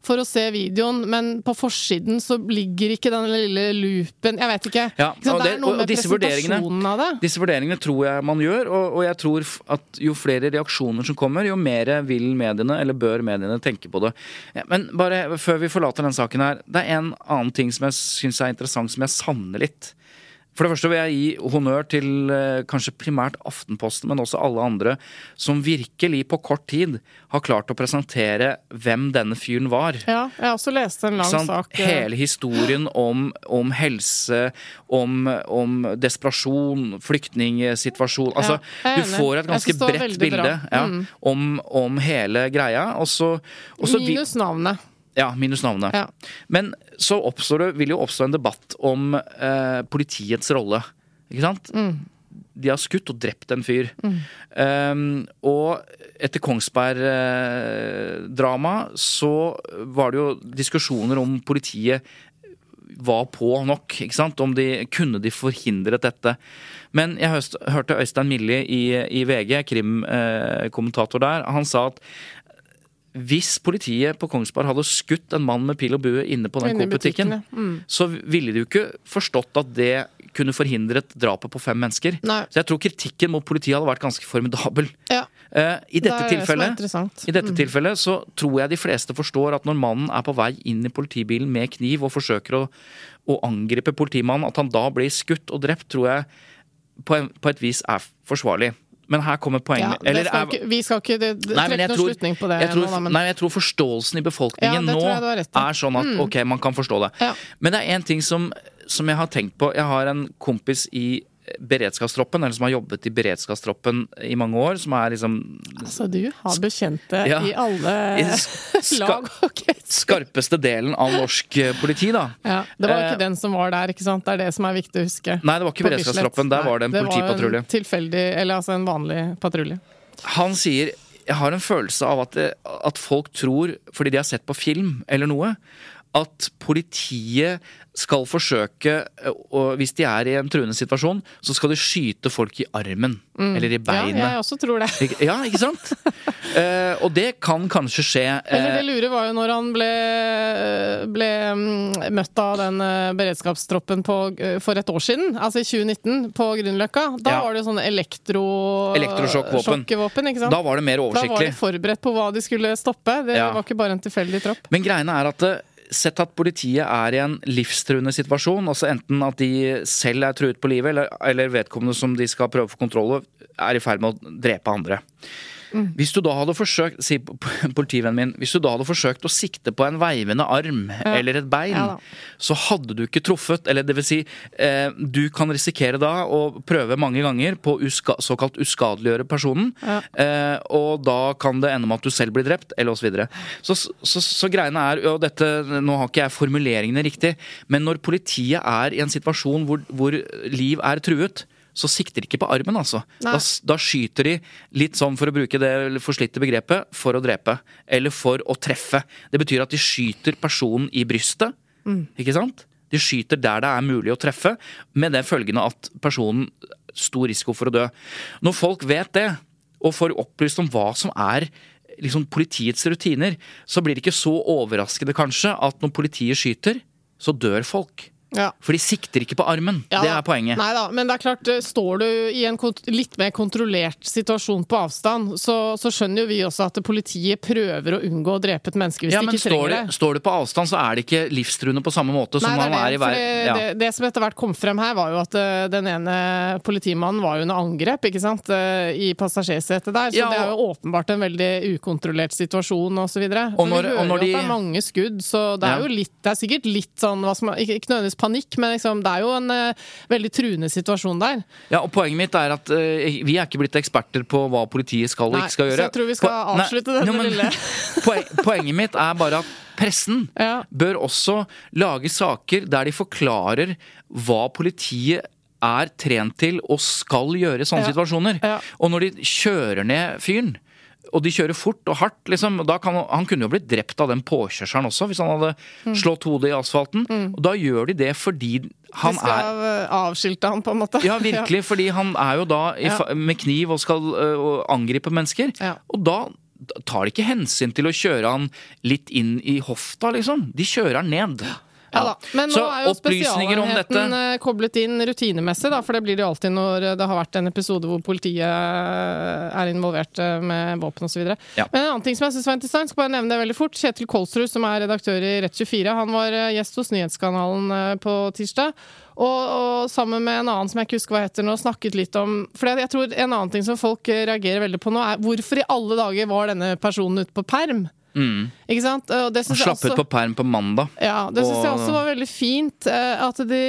for å se videoen, men på forsiden så ligger ikke den lille loopen Jeg vet ikke. Ja, ikke det det- er noe med presentasjonen av det. Disse vurderingene tror jeg man gjør, og, og jeg tror at jo flere reaksjoner som kommer, jo mer vil mediene, eller bør mediene, tenke på det. Men bare før vi forlater den saken her, det er en annen ting som jeg syns er interessant, som jeg savner litt. For det første vil jeg gi honnør til eh, kanskje primært Aftenposten, men også alle andre, som virkelig på kort tid har klart å presentere hvem denne fyren var. Ja, jeg har også lest en lang sånn, sak. eh, Hele historien om, om helse, om, om desperasjon, flyktningsituasjon Altså, er du får et ganske bredt bilde ja, Mm. om, om hele greia. Og så, Minus navnet. Ja, minus navnet. Ja. Men så oppstår det, vil jo oppstå en debatt om eh, politiets rolle. Ikke sant? Mm. De har skutt og drept en fyr. Um, og etter Kongsberg-drama så var det jo diskusjoner om politiet var på nok. ikke sant? Om de kunne de forhindret dette. Men jeg hørte Øystein Millie i, i VG, krimkommentator der, han sa at hvis politiet på Kongsberg hadde skutt en mann med pil og bue inne på den Coop-butikken. Mm. så ville de jo ikke forstått at det kunne forhindret drapet på fem mennesker. Nei. Så jeg tror kritikken mot politiet hadde vært ganske formidabel. Ja. Uh, I dette det tilfellet i dette tilfellet så tror jeg de fleste forstår at når mannen er på vei inn i politibilen med kniv og forsøker å, å angripe politimannen, at han da blir skutt og drept, tror jeg på, en, på et vis er forsvarlig. Men her kommer poenget ja, eller skal ikke, vi skal ikke det, det, Nei, trekke noen tror, slutning på det jeg tror, nå, da, nei, jeg tror forståelsen i befolkningen Ja, nå. Mm. er sånn at ok, man kan forstå det. Ja. Men det er én ting som, som jeg har tenkt på. Jeg har en kompis i beredskapstroppen, eller som har jobbet i beredskapstroppen i mange år, som er liksom Altså, du har bekjente Ja. i alle lag og kretser. skarpeste delen av norsk eh, politi, da. Ja, det var ikke Eh, den som var der, ikke sant? Det er det som er viktig å huske. Nei, det var ikke beredskapstroppen. Der var det en politipatrulje. Det var en tilfeldig, eller altså en vanlig patrulje. Han sier jeg har en følelse av at, det, at folk tror, fordi de har sett på film eller noe, at politiet skal forsøke, og hvis de er i en truende situasjon, så skal de skyte folk i armen. Eller i beinet. Ja, jeg også tror det. Ja, ikke sant? Eh, og det kan kanskje skje Eller det eh, lure var jo når han ble, ble mm, møtt av den eh, beredskapstroppen på, eh, for et år siden, altså i 2019, på Grünerløkka. Da Ja. var det jo sånne elektro... Elektrosjokkvåpen. ikke sant? Da var det mer oversiktlig. Da var de forberedt på hva de skulle stoppe. Det Ja. var ikke bare en tilfeldig tropp. Men greiene er at eh, Sett at politiet er i en livstruende situasjon, altså enten at de selv er truet på livet, eller, eller vedkommende som de skal prøve få kontroll over, er i ferd med å drepe andre. Mm. Hvis du da hadde forsøkt, sier politivennen min, hvis du da hadde forsøkt å sikte på en veivende arm eller et bein, Ja så hadde du ikke truffet. Eller det vil si, eh, du kan risikere da å prøve mange ganger på uska, såkalt uskadeliggjøre personen, Ja. eh, og da kan det ende med at du selv blir drept, eller osv. Så, så, så, så greiene er og dette, Nå har ikke jeg formuleringene riktig, men når politiet er i en situasjon hvor, hvor liv er truet, så sikter de ikke på armen, altså. Da, da skyter de litt sånn, for å bruke det forslitte begrepet, for å drepe. Eller for å treffe. Det betyr at de skyter personen i brystet. Ikke sant? De skyter der det er mulig å treffe, med det følgende at personen stor risiko for å dø. Når folk vet det, og får opplyst om hva som er liksom politiets rutiner, så blir det ikke så overraskende kanskje at når politiet skyter, så dør folk. Ja. For de sikter ikke på armen. Ja det er poenget. Nei da, men det er klart, eh, står du i en litt mer kontrollert situasjon på avstand, så, så skjønner jo vi også at politiet prøver å unngå å drepe et menneske hvis Ja, de ikke trenger det, det. står du på avstand, så er det ikke livstruende på samme måte som Nei, man det, er er i verden. Ja. det, det som etter hvert kom frem her, var jo at uh, den ene politimannen var jo under angrep ikke sant, uh, i passasjersetet der. Så Ja, det er jo åpenbart en veldig ukontrollert situasjon osv. Så, videre. Og så når- vi hører og når jo de- at det er mange skudd, så det er Ja. jo litt Det er sikkert litt sånn hva som, Ikke, ikke nødvendigvis panikk, men liksom, det er jo en uh, veldig truende situasjon der. Ja, og Poenget mitt er at uh, vi er ikke blitt eksperter på hva politiet skal og Nei, ikke skal gjøre. så jeg tror vi skal Po- Nei, avslutte denne jo, men lille- poen, Poenget mitt er bare at pressen Ja. bør også lage saker der de forklarer hva politiet er trent til og skal gjøre i sånne Ja. situasjoner. Ja. Og når de kjører ned fyren og de kjører fort og hardt, liksom. Og da kan, han kunne jo blitt drept av den påkjørselen også, hvis han hadde Mm. slått hodet i asfalten. Og da gjør de det fordi han De er skal eh, avskilte han, på en måte. Ja, virkelig, fordi han er jo da Ja. med kniv og skal uh, angripe mennesker. Ja. Og da tar de ikke hensyn til å kjøre han litt inn i hofta, liksom. De kjører han ned. Ja da. Men nå er jo spesialenheten eh, koblet inn rutinemessig, da, for det blir det jo alltid når eh, det har vært en episode hvor politiet eh, er involvert med våpen osv. Ja. Men en annen ting som jeg synes var interessant, skal bare nevne det veldig fort. Kjetil Kolsrud, som er redaktør i Rett24, han var gjest hos Nyhetskanalen på tirsdag. Og, og sammen med en annen som jeg ikke husker hva heter nå, snakket litt om For jeg tror en annen ting som folk reagerer veldig på nå, er hvorfor i alle dager var denne personen ute på perm? Ikke sant? Og det synes jeg slapp ut på perm på mandag. ja, det syns jeg også var veldig fint. eh, At de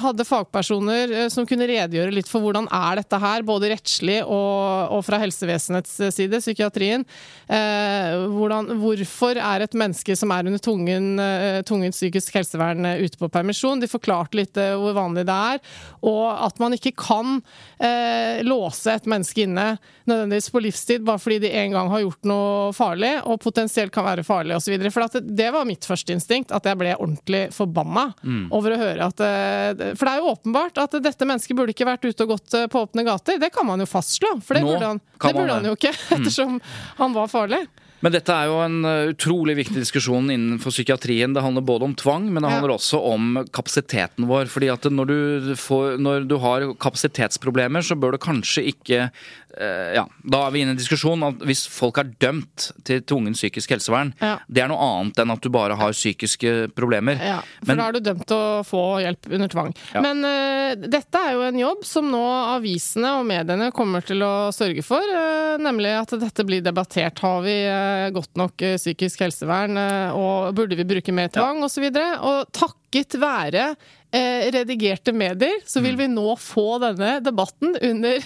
hadde fagpersoner eh, som kunne redegjøre litt for hvordan er dette her, både rettslig og, og fra helsevesenets side, psykiatrien. Eh, Hvordan, hvorfor er et menneske som er under tvungen, eh, psykisk helsevern eh, ute på permisjon? De forklarte litt eh, hvor vanlig det er, og at man ikke kan eh, låse et menneske inne nødvendigvis på livstid bare fordi de en gang har gjort noe farlig, og potensielt kan være farlig osv. For det, det var mitt første instinkt, at jeg ble ordentlig forbanna Mm. over å høre at eh, For det er jo åpenbart at dette mennesket burde ikke vært ute og gått eh, på åpne gater. Det kan man jo fastslå, for det Nå burde han, det burde han jo ikke, ettersom han var farlig. Men dette er jo en uh, utrolig viktig diskusjon innenfor psykiatrien. Det handler både om tvang, men det Ja. handler også om kapasiteten vår. Fordi at når du, får, når du har kapasitetsproblemer, så bør du kanskje ikke eh, Ja, da er vi inne i en diskusjon at hvis folk er dømt til tvungen psykisk helsevern, Ja. det er noe annet enn at du bare har psykiske problemer. Ja, for Men- da er du dømt til å få hjelp under tvang. Ja. Men eh, dette er jo en jobb som nå avisene og mediene kommer til å sørge for, eh, nemlig at dette blir debattert. Har vi eh, godt nok eh, psykisk helsevern, eh, og burde vi bruke mer tvang, og osv. Og takket være eh, redigerte medier, så Mm. vil vi nå få denne debatten under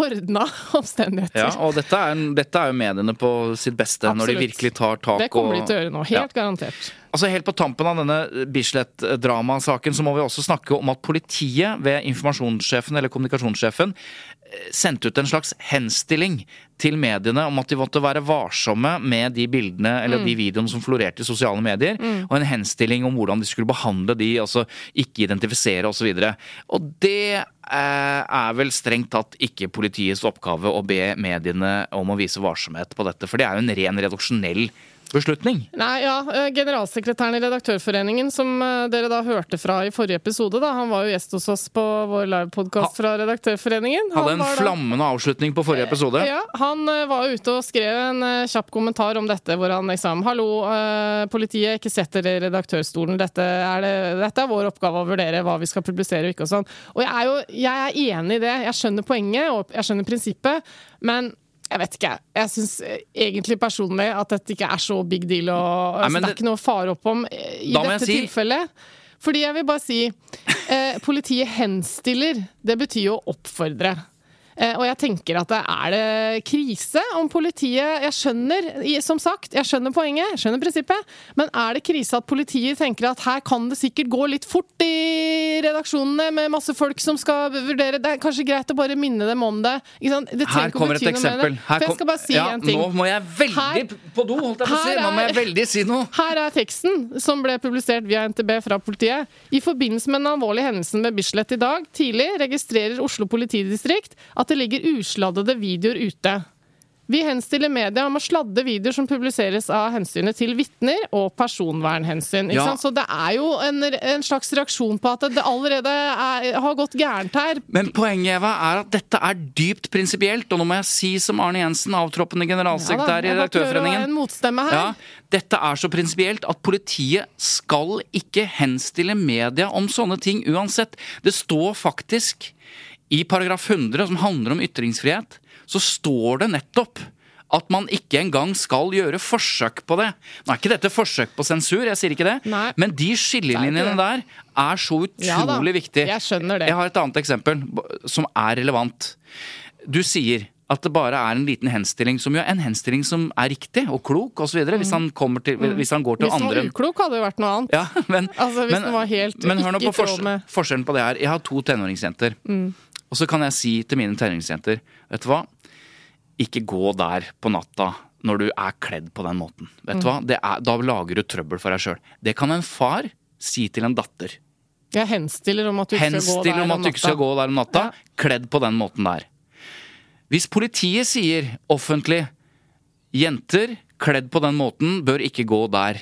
ordna omstendigheter. Ja, og dette er, dette er jo mediene på sitt beste, når de virkelig tar tak det kommer de til å gjøre nå, helt garantert. Altså Helt på tampen av denne Bislett-dramasaken så må vi også snakke om at politiet ved informasjonssjefen eller kommunikasjonssjefen eh, sendte ut en slags henstilling til mediene om at de måtte være varsomme med de bildene eller Mm. de videoene som florerte i sosiale medier, og en henstilling om hvordan de skulle behandle de, altså ikke identifisere osv. Og, så og det eh, er vel strengt tatt ikke politiets oppgave å be mediene om å vise varsomhet på dette, for det er jo en ren redaksjonell beslutning. Nei, ja, eh, Generalsekretæren i Redaktørforeningen, som eh, dere da hørte fra i forrige episode, da, han var jo gjest hos oss på vår livepodkast fra Redaktørforeningen. Han Hadde en da- flammende avslutning på forrige episode. Ja, Han eh, var ute og skrev en eh, kjapp kommentar om dette, hvor han liksom Hallo, eh, politiet, ikke sett dere i redaktørstolen. Dette er, det, dette er vår oppgave å vurdere hva vi skal publisere og ikke og sånn. Og jeg er jo jeg er enig i det. Jeg skjønner poenget, og jeg skjønner prinsippet, men jeg vet ikke. Jeg syns egentlig personlig at dette ikke er så big deal. Og, Nei, altså, men det er ikke noe å fare opp om eh, i dette si- tilfellet. Fordi jeg vil bare si eh, Politiet henstiller. Det betyr jo å oppfordre. Eh, og jeg tenker at det er det krise om politiet Jeg skjønner, som sagt, jeg skjønner poenget, jeg skjønner prinsippet, men er det krise at politiet tenker at her kan det sikkert gå litt fort i redaksjonene med masse folk som skal vurdere Det er kanskje greit å bare minne dem om det. Det Her kommer et eksempel. Her kom- skal bare si ja, en ting. Nå må jeg veldig Her- på do, holdt jeg på å si. Nå må jeg veldig si noe. Her er teksten som ble publisert via NTB fra politiet. I forbindelse med den alvorlige hendelsen med Bislett i dag tidlig registrerer Oslo politidistrikt at det ligger usladdede videoer ute. Vi henstiller media om å sladde videoer som publiseres av hensynet til vitner og personvernhensyn. Ja. Så det er jo en, en slags reaksjon på at det allerede er, har gått gærent her. Men poenget Eva, er at dette er dypt prinsipielt, og nå må jeg si som Arne Jensen, avtroppende generalsekretær i da, i Redaktørforeningen. en motstemme her. Ja, dette er så prinsipielt at politiet skal ikke henstille media om sånne ting uansett. Det står faktisk i paragraf 100, som handler om ytringsfrihet, så står det nettopp at man ikke engang skal gjøre forsøk på det. Nå er ikke dette forsøk på sensur, jeg sier ikke det, Nei. men de skillelinjene er der er så utrolig Ja viktige. jeg skjønner det. Jeg har et annet eksempel som er relevant. Du sier at det bare er en liten henstilling som jo er en henstilling som er riktig og klok osv. Hvis, han til- hvis han går til andre. Hvis han var uklok, hadde det vært noe annet. ja, men, Altså, hvis den var helt men hør nå på forskjellen på det her. Jeg har to tenåringsjenter. Mm. Og så kan jeg si til mine tenåringsjenter Vet du hva? ikke gå der på natta når du er kledd på den måten. Vet du hva? Det er, da lager du trøbbel for deg sjøl. Det kan en far si til en datter. Jeg henstiller om at du ikke skal gå der om at du ikke skal gå der om natta, Ja. kledd på den måten der. Hvis politiet sier offentlig jenter kledd på den måten bør ikke gå der.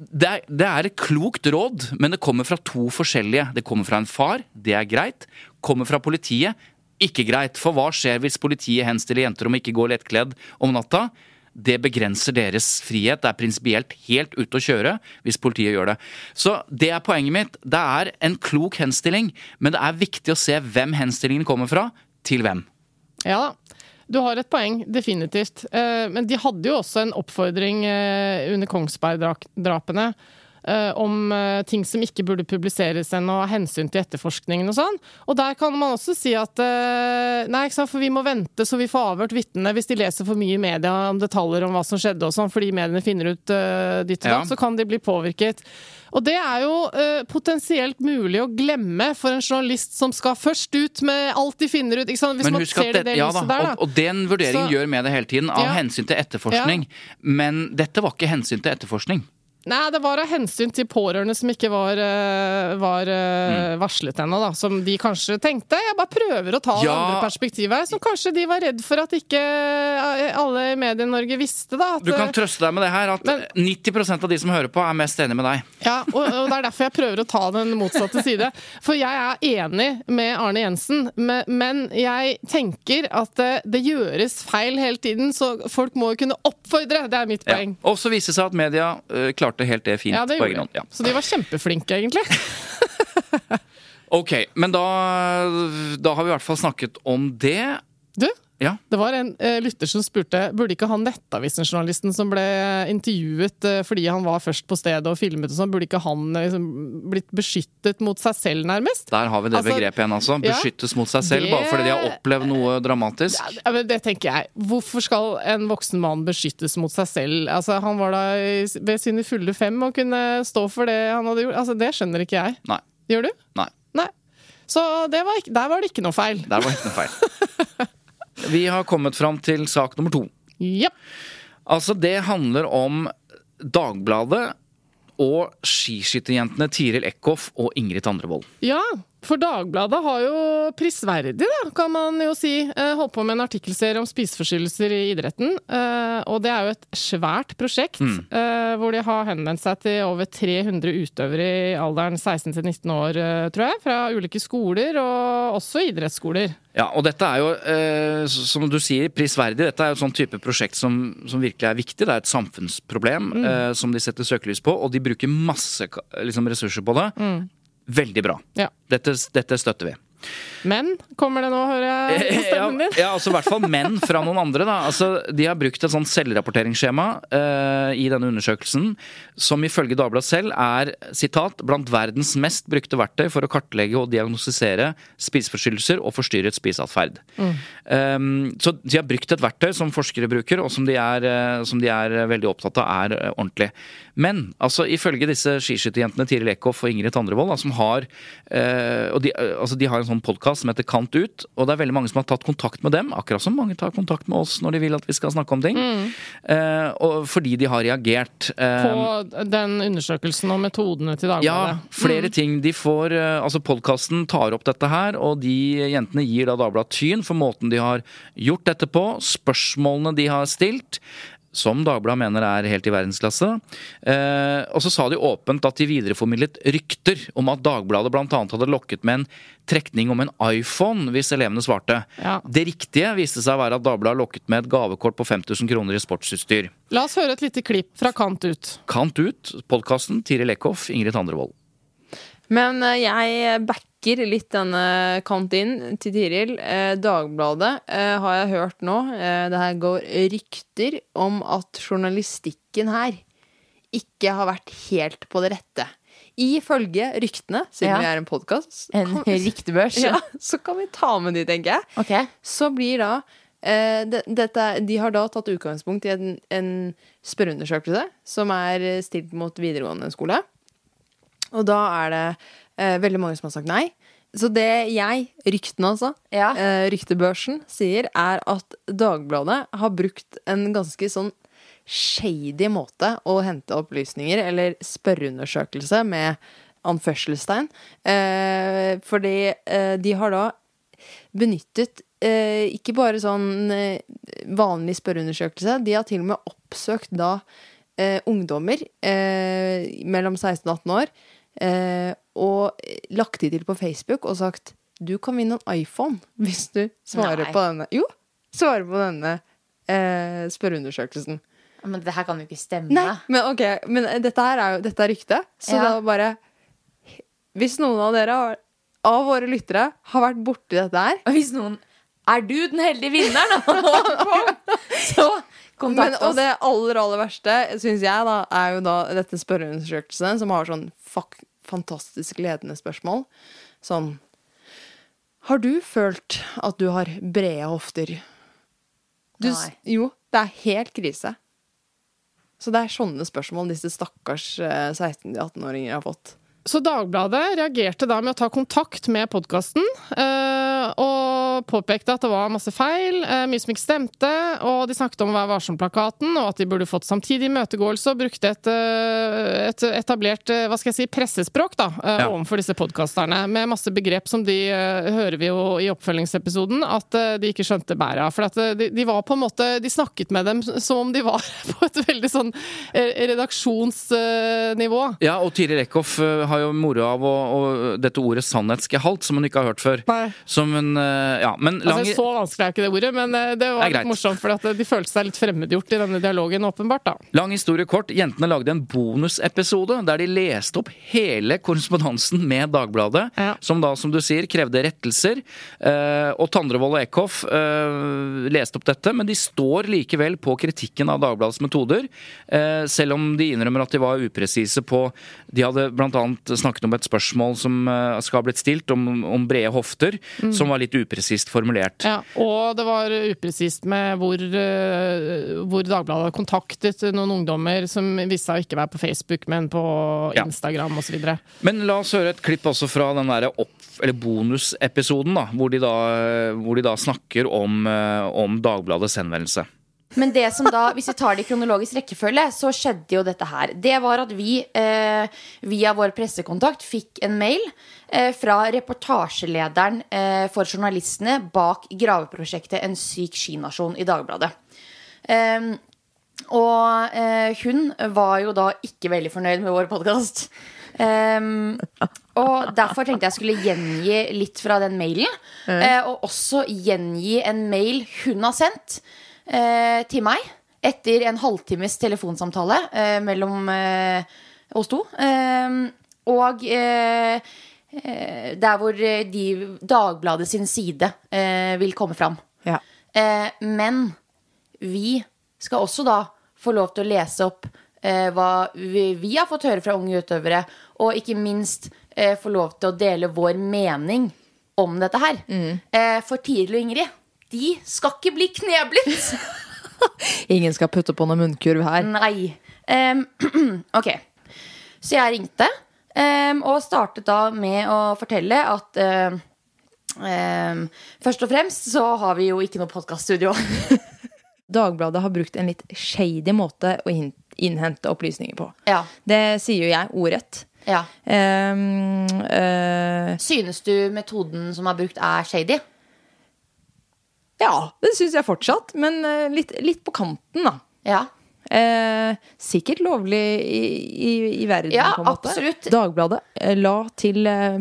Det er, det er et klokt råd, men det kommer fra to forskjellige. Det kommer fra en far, det er greit. Kommer fra politiet, ikke greit. For hva skjer hvis politiet henstiller jenter om ikke gå lettkledd om natta? Det begrenser deres frihet. Det er prinsipielt helt ute å kjøre hvis politiet gjør det. Så det er poenget mitt. Det er en klok henstilling, men det er viktig å se hvem henstillingen kommer fra, til hvem. Ja. Du har et poeng, definitivt. Eh, Men de hadde jo også en oppfordring eh, under Kongsberg-drapene om eh, ting som ikke burde publiseres ennå, av hensyn til etterforskningen og sånn. Og der kan man også si at eh, nei, for vi må vente så vi får avhørt vitnene. Hvis de leser for mye i media om detaljer om hva som skjedde og sånn, fordi mediene finner ut uh, ditt og Ja. datt, så kan de bli påvirket. Og det er jo uh, potensielt mulig å glemme for en journalist som skal først ut med alt de finner ut. Hvis Men man ser det, det, det ja da, der, da. og, og den vurderingen Så- gjør mediet hele tiden, av Ja. hensyn til etterforskning. Men dette var ikke hensyn til etterforskning. Nei, det var av hensyn til pårørende som ikke var, eh, var eh, Mm. varslet ennå, da. Som de kanskje tenkte. Jeg bare prøver å ta det andre perspektivet. Som kanskje de var redd for at ikke eh, alle i Medie-Norge visste, da. At, Du kan trøste deg med det her at Men- 90% av de som hører på, er mest enig med deg. Ja, og, og det er derfor jeg prøver å ta den motsatte side. For jeg er enig med Arne Jensen, men, men jeg tenker at det, det gjøres feil hele tiden, så folk må jo kunne oppfordre. Det er mitt Ja. poeng. Og så viser det seg at media eh, klarte helt det fint Ja, det på egen hånd. Ja. Så de var kjempeflinke, egentlig. Ok, men da, da har vi i hvert fall snakket om det. Du, Ja. det var en eh, lytter som spurte Burde ikke han Nettavisen-journalisten som ble intervjuet eh, fordi han var først på stedet og filmet og sånn, burde ikke han eh, liksom, blitt beskyttet mot seg selv, nærmest? Der har vi det Altså, begrepet igjen, altså. ja, Beskyttes mot seg selv det- bare fordi de har opplevd noe dramatisk. Ja, men det tenker jeg. Hvorfor skal en voksen mann beskyttes mot seg selv? Altså, han var da ved sine fulle fem og kunne stå for det han hadde gjort. Altså, det skjønner ikke jeg. Nei. Gjør du? Nei. Nei. Så det var der var det ikke noe feil. Der var ikke noe feil. Vi har kommet fram til sak nummer to. Ja. Altså, det handler om Dagbladet og skiskytterjentene Tiril Eckhoff og Ingrid Tandrevold. Ja, for Dagbladet har jo prisverdig, da, kan man jo si, eh, holdt på med en artikkelserie om spiseforstyrrelser i idretten. Eh, Og det er jo et svært prosjekt, mm. hvor de har henvendt seg til over 300 utøvere i alderen 16 til 19 år, eh, tror jeg, fra ulike skoler, og også idrettsskoler. Ja, og dette er jo, eh, som du sier, prisverdig. Dette er jo et sånn type prosjekt som, som virkelig er viktig. Det er et samfunnsproblem mm. som de setter søkelys på, og de bruker masse liksom, ressurser på det. Veldig bra. Ja. Dette, dette støtter vi. Men kommer det nå, hører jeg på stemmen din? ja, altså i hvert fall menn fra noen andre. Da. Altså, de har brukt et sånt selvrapporteringsskjema uh, i denne undersøkelsen, som ifølge Dagbladet selv er sitat, blant verdens mest brukte verktøy for å kartlegge og diagnostisere spiseforstyrrelser og forstyrret spiseatferd. Um, så de har brukt et verktøy som forskere bruker, og som de er, uh, som de er veldig opptatt av er uh, ordentlig. Men altså, ifølge disse skiskytterjentene Tiril Eckhoff og Ingrid Tandrevold, da, som har eh, og de, eh, altså, de har en sånn podkast som heter Kant ut, og det er veldig mange som har tatt kontakt med dem, akkurat som mange tar kontakt med oss når de vil at vi skal snakke om ting. Eh, og fordi de har reagert. eh, På den undersøkelsen og metodene til Dagbladet? ja, flere flere ting. De får, eh, altså Podkasten tar opp dette her, og de jentene gir da Dagbladet tyn for måten de har gjort dette på, spørsmålene de har stilt. Som Dagbladet mener er helt i verdensklasse. Eh, og så sa de åpent at de videreformidlet rykter om at Dagbladet bl.a. hadde lokket med en trekning om en iPhone hvis elevene svarte. Ja. Det riktige viste seg å være at Dagbladet lokket med et gavekort på 5000 kroner i sportsutstyr. La oss høre et lite klipp fra Kant ut. Kant ut, podkasten Tiril Eckhoff, Ingrid Tandrevold. Men eh, jeg backer litt denne inn til Tiril. Eh, Dagbladet eh, har jeg hørt nå. Eh, det her går rykter om at journalistikken her ikke har vært helt på det rette. Ifølge ryktene, siden Ja. vi er en podkast, En ryktebørs. ja, så kan vi ta med de, tenker jeg. Okay. Så blir da eh, det, dette, De har da tatt utgangspunkt i en, en spørreundersøkelse som er stilt mot videregående skole. Og da er det eh, veldig mange som har sagt nei. så det jeg, ryktene altså, Ja. eh, ryktebørsen, sier, er at Dagbladet har brukt en ganske sånn shady måte å hente opplysninger, eller spørreundersøkelse med anførselstegn. Eh, fordi eh, de har da benyttet eh, ikke bare sånn eh, vanlig spørreundersøkelse, de har til og med oppsøkt da eh, ungdommer eh, mellom 16 og 18 år, og lagt de til på Facebook og sagt du kan vinne en iPhone hvis du svarer Nei. på denne Jo, svarer på denne eh, spørreundersøkelsen. Men det her kan jo ikke stemme. Nei, men ok, men dette her er jo dette er rykte. Så Ja. da bare Hvis noen av dere har, av våre lyttere har vært borti dette her Og hvis noen Er du den heldige vinneren? Så men, kontakt Og det aller, aller verste, syns jeg, da, er jo da dette spørreundersøkelsen som har sånn fuck, fantastisk ledende spørsmål. Sånn Har du følt at du har brede hofter? Du, Nei. jo, det er helt krise. Så det er sånne spørsmål disse stakkars eh, 16-18-åringer har fått. Så Dagbladet reagerte da med å ta kontakt med podkasten og påpekte at det var masse feil, eh, mye som ikke stemte, og de snakket om Vær varsom-plakaten, og at de burde fått samtidig imøtegåelse, og brukte et, eh, et etablert eh, hva skal jeg si, pressespråk da, Ja. overfor disse podkasterne, med masse begrep som de hører vi jo i oppfølgingsepisoden at de ikke skjønte bæret av. For at de, de var på en måte De snakket med dem som om de var på et veldig sånn redaksjonsnivå. Ja, og Tiril Eckhoff eh, har jo moro av å, å, dette ordet 'sannhetsgehalt', som hun ikke har hørt før. Nei. Som hun eh, Ja, men lang Altså, så vanskelig er ikke det ordet, men eh, det var litt morsomt, for eh, de følte seg litt fremmedgjort i denne dialogen, åpenbart. da. Lang historie kort. Jentene lagde en bonusepisode der de leste opp hele korrespondansen med Dagbladet, Ja. som da, som du sier, krevde rettelser. Eh, og Tandrevold og Eckhoff leste opp dette, men de står likevel på kritikken av Dagbladets metoder, selv om de innrømmer at de var upresise på De hadde bl.a. snakket om et spørsmål som skal ha blitt stilt, om, om brede hofter, som var litt upresist formulert. Ja, og det var upresist med hvor, eh, hvor Dagbladet kontaktet noen ungdommer som viste seg å ikke være på Facebook, men på Instagram Ja. Osv. Men la oss høre et klipp også fra den der opp, eller bonusepisoden, da, hvor de da, hvor de da snakker om, eh, om Dagbladets henvendelse. Men det som da, hvis vi tar det i kronologisk rekkefølge, så skjedde jo dette her. Det var at vi eh, via vår pressekontakt fikk en mail eh, fra reportasjelederen eh, for journalistene bak graveprosjektet En syk skinasjon i Dagbladet. Ehm, og eh, hun var jo da ikke veldig fornøyd med vår podkast. og derfor tenkte jeg skulle gjengi litt fra den mailen. eh, og også gjengi en mail hun har sendt eh, til meg etter en halvtimes telefonsamtale eh, mellom eh, oss to. Eh, og eh, eh, der hvor eh, de, Dagbladet sin side vil komme fram. Ja. Eh, men vi skal også da få lov til å lese opp hva vi, vi har fått høre fra unge utøvere, og ikke minst få lov til å dele vår mening om dette her. Eh, for Tiril og Ingrid, de skal ikke bli kneblet! Ingen skal putte på noe munnkurv her. Nei. Um, ok. Så jeg ringte, um, og startet da med å fortelle at um, Først og fremst så har vi jo ikke noe podkaststudio. Dagbladet har brukt en litt shady måte å innhente opplysninger på. ja. Det sier jo jeg ordrett. ja. Um, uh, Synes du metoden som er brukt, er shady? Ja, det syns jeg fortsatt, men eh, litt, litt på kanten, da. Ja. Eh, sikkert lovlig i, i, i verden, Ja, på en måte. absolutt. Dagbladet eh, la til eh,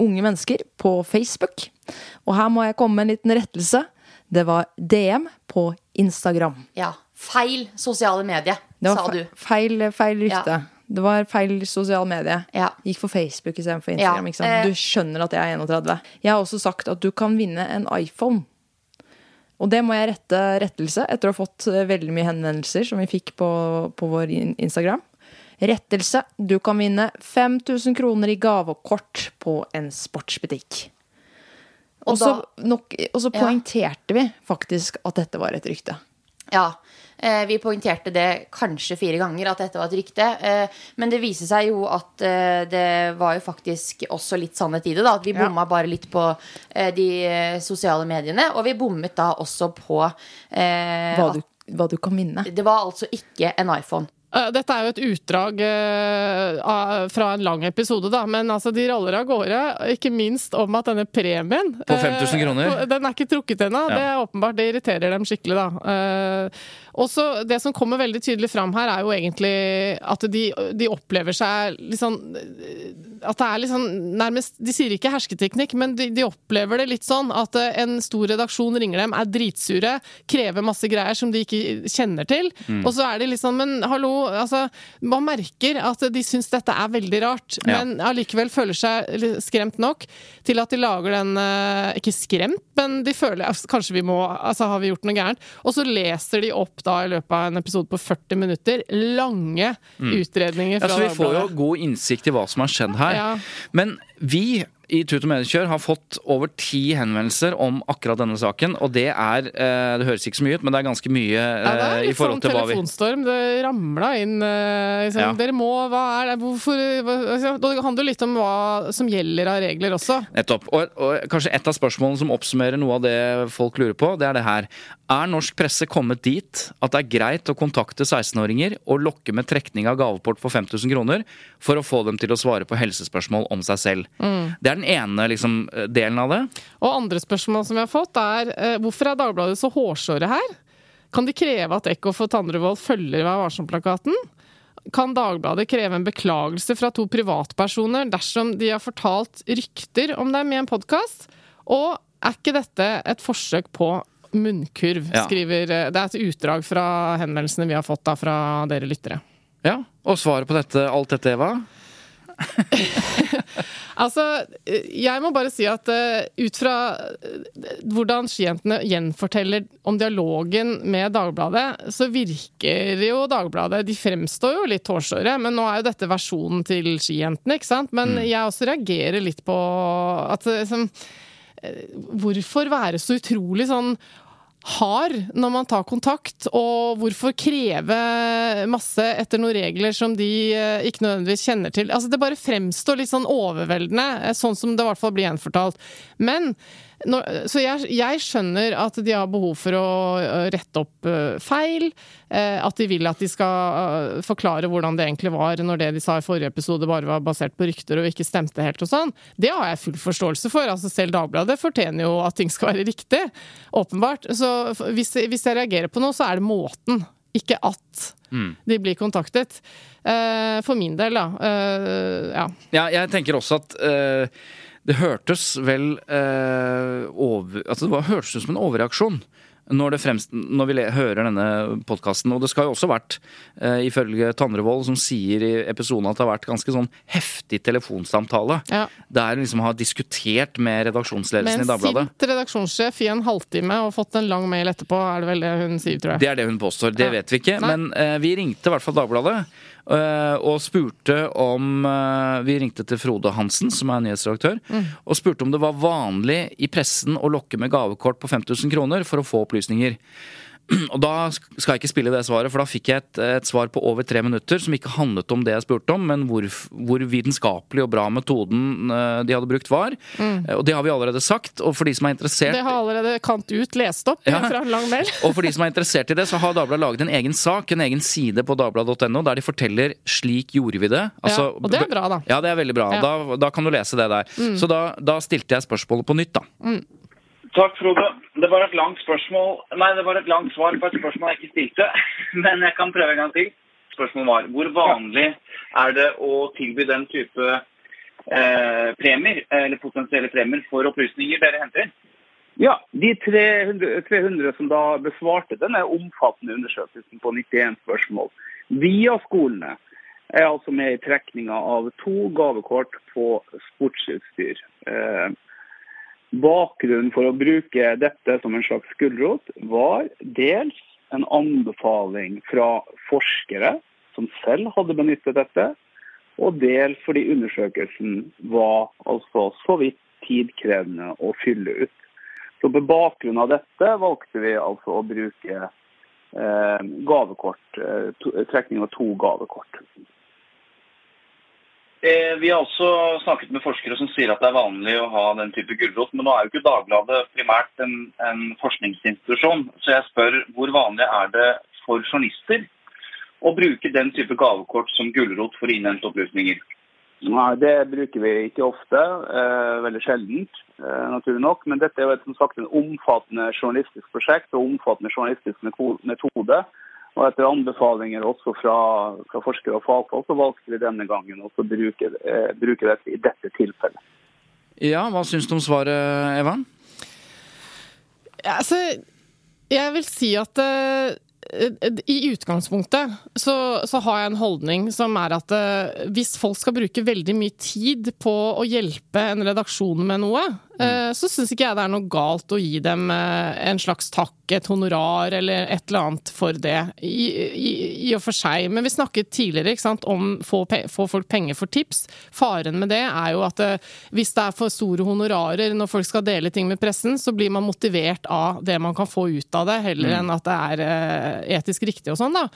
unge mennesker på Facebook. Og her må jeg komme med en liten rettelse. Det var DM på Instagram. ja. Feil sosiale medie, sa du. feil, feil rykte. Det var feil sosiale medie. Ja. Gikk for Facebook istedenfor Instagram. Ja. Du skjønner at jeg er 31. Jeg har også sagt at du kan vinne en iPhone. Og det må jeg rette rettelse etter å ha fått eh, veldig mye henvendelser som vi fikk på, på vår Instagram. Rettelse. Du kan vinne 5000 kroner i gavekort på en sportsbutikk. Og så da- nok- og så Ja. poengterte vi faktisk at dette var et rykte. Ja. Eh, vi poengterte det kanskje fire ganger, at dette var et rykte. Eh, men det viser seg jo at eh, det var jo faktisk også litt sannhet i det. da At vi Ja. bare litt på de sosiale mediene. Og vi bommet da også på eh, Hva du, hva du kan vinne. det var altså ikke en iPhone. Eh, Dette er jo et utdrag eh, fra en lang episode, da. Men altså, de raller av gårde, ikke minst om at denne premien På 5000 eh, kroner? Den er ikke trukket ennå. Ja. Det er åpenbart det irriterer dem skikkelig, da. Også det som kommer veldig tydelig fram her, er jo egentlig at de, de opplever seg sånn At det er sånn nærmest De sier ikke hersketeknikk, men de, de opplever det litt sånn at en stor redaksjon ringer dem, er dritsure, krever masse greier som de ikke kjenner til, Mm. og så er de sånn Men hallo, altså Man merker at de syns dette er veldig rart, Ja. men allikevel føler seg skremt nok til at de lager den eh, Ikke skremt, men de føler altså, Kanskje vi må Altså, har vi gjort noe gærent? Og så leser de opp da i løpet av en episode på 40 minutter lange utredninger Mm. Ja, så vi får jo god innsikt i hva som har skjedd her. Ja. Men vi i Tut og Mediekjør har fått over ti henvendelser om akkurat denne saken. Og det er eh, Det høres ikke så mye ut, men det er ganske mye Ja, det er litt i litt sånn forhold til hva vi telefonstorm. Det ramla inn eh, liksom, Ja. Dere må Hva er det? Hvorfor altså, Det handler jo litt om hva som gjelder av regler også. Nettopp. Og, og kanskje et av spørsmålene som oppsummerer noe av det folk lurer på, det er det her. Er norsk presse kommet dit at det er greit å kontakte 16-åringer og lokke med trekning av gaveport for 5000 kroner for å få dem til å svare på helsespørsmål om seg selv? Det er den ene liksom, delen av det. Og andre spørsmål som vi har fått, er eh, hvorfor er Dagbladet så hårsåre her? Kan de kreve at Ekko for Tandrevold følger Vær varsom-plakaten? Kan Dagbladet kreve en beklagelse fra to privatpersoner dersom de har fortalt rykter om dem i en podkast? Og er ikke dette et forsøk på munnkurv? Ja. Skriver, eh, det er et utdrag fra henvendelsene vi har fått da fra dere lyttere. Ja, Og svaret på dette, alt dette, Eva? Altså, eh, jeg må bare si at eh, ut fra hvordan skijentene gjenforteller om dialogen med Dagbladet, så virker jo Dagbladet De fremstår jo litt hårsåre, men nå er jo dette versjonen til skijentene, ikke sant? Men jeg også reagerer litt på at liksom, Hvorfor være så utrolig sånn hard når man tar kontakt, og hvorfor kreve masse etter noen regler som de eh, ikke nødvendigvis kjenner til. Altså Det bare fremstår litt sånn overveldende, eh, sånn som det i hvert fall blir gjenfortalt. Men Så jeg, jeg skjønner at de har behov for å rette opp feil. At de vil at de skal forklare hvordan det egentlig var når det de sa i forrige episode bare var basert på rykter og ikke stemte helt og sånn. Det har jeg full forståelse for. altså Selv Dagbladet fortjener jo at ting skal være riktig. Åpenbart. Så hvis, hvis jeg reagerer på noe, så er det måten. Ikke at de blir kontaktet. Eh, for min del, da. Eh, ja. Ja, jeg tenker også at eh, det hørtes vel eh, over Altså, det var, hørtes ut som en overreaksjon. Når, det fremst, når vi hører denne podkasten. Og det skal jo også vært, eh, ifølge Tandrevold, som sier i episoden at det har vært ganske sånn heftig telefonsamtale. Ja. Der liksom har diskutert med Med redaksjonsledelsen en i Dagbladet. sint redaksjonssjef i en halvtime og fått en lang mail etterpå, er det vel det hun sier, tror jeg. Det er det hun påstår. Det Ja. vet vi ikke. Nei. Men eh, vi ringte i hvert fall Dagbladet. Eh, og spurte om eh, Vi ringte til Frode Hansen, som er nyhetsredaktør, Mm. og spurte om det var vanlig i pressen å lokke med gavekort på 5000 kroner for å få opplysninger. Og da skal jeg ikke spille det svaret, for da fikk jeg et, et svar på over tre minutter som ikke handlet om det jeg spurte om, men hvor, hvor vitenskapelig og bra metoden eh, de hadde brukt var. Mm. Og det har vi allerede sagt. Og for de som er interessert Mm. Det har allerede Kant ut lest opp Ja. fra en lang mail. og for de som er interessert i det, så har Dagbladet laget en egen sak, en egen side på dagbladet.no, der de forteller 'slik gjorde vi det'. Ja, og det er bra, da. Ja, det er veldig bra. Ja. Da, da kan du lese det der. Så da, da stilte jeg spørsmålet på nytt, da. Takk, Frode. Det var et langt spørsmål Nei, det var et langt svar på et spørsmål jeg ikke stilte. Men jeg kan prøve en gang til. Spørsmålet var hvor vanlig er det å tilby den type eh, premier, eller potensielle premier, for opplysninger dere henter? Ja, de 300, 300 som da besvarte denne omfattende undersøkelsen på 91 spørsmål via skolene, er altså med i trekninga av to gavekort på sportsutstyr. Eh, bakgrunnen for å bruke dette som en slags gulrot var dels en anbefaling fra forskere som selv hadde benyttet dette, og dels fordi undersøkelsen var altså så vidt tidkrevende å fylle ut. Så på bakgrunn av dette valgte vi altså å bruke eh, gavekort, eh, trekning av to gavekort. Eh, Vi har også snakket med forskere som sier at det er vanlig å ha den type gulrot, men nå er jo ikke Dagbladet primært en, en forskningsinstitusjon, så jeg spør hvor vanlig er det for journalister å bruke den type gavekort som gulrot for å innhente opplysninger? Nei, Det bruker vi ikke ofte, eh, veldig sjeldent, eh, naturlig nok. Men dette er jo et, som sagt en omfattende journalistisk prosjekt og omfattende journalistisk metode. Og etter anbefalinger også fra, fra forskere og fagfolk, så valgte vi denne gangen å bruke, eh, bruke dette i dette tilfellet. Ja, hva syns du om svaret, Evan? Ja, altså, jeg vil si at eh, i utgangspunktet så, så har jeg en holdning som er at eh, hvis folk skal bruke veldig mye tid på å hjelpe en redaksjon med noe, eh, så syns ikke jeg det er noe galt å gi dem eh, en slags takk, et honorar eller et eller annet for det, i, i, i og for seg. Men vi snakket tidligere sant, om få, få folk penger for tips. Faren med det er jo at eh, hvis det er for store honorarer når folk skal dele ting med pressen, så blir man motivert av det man kan få ut av det, heller enn at det er etisk riktig og sånn, da.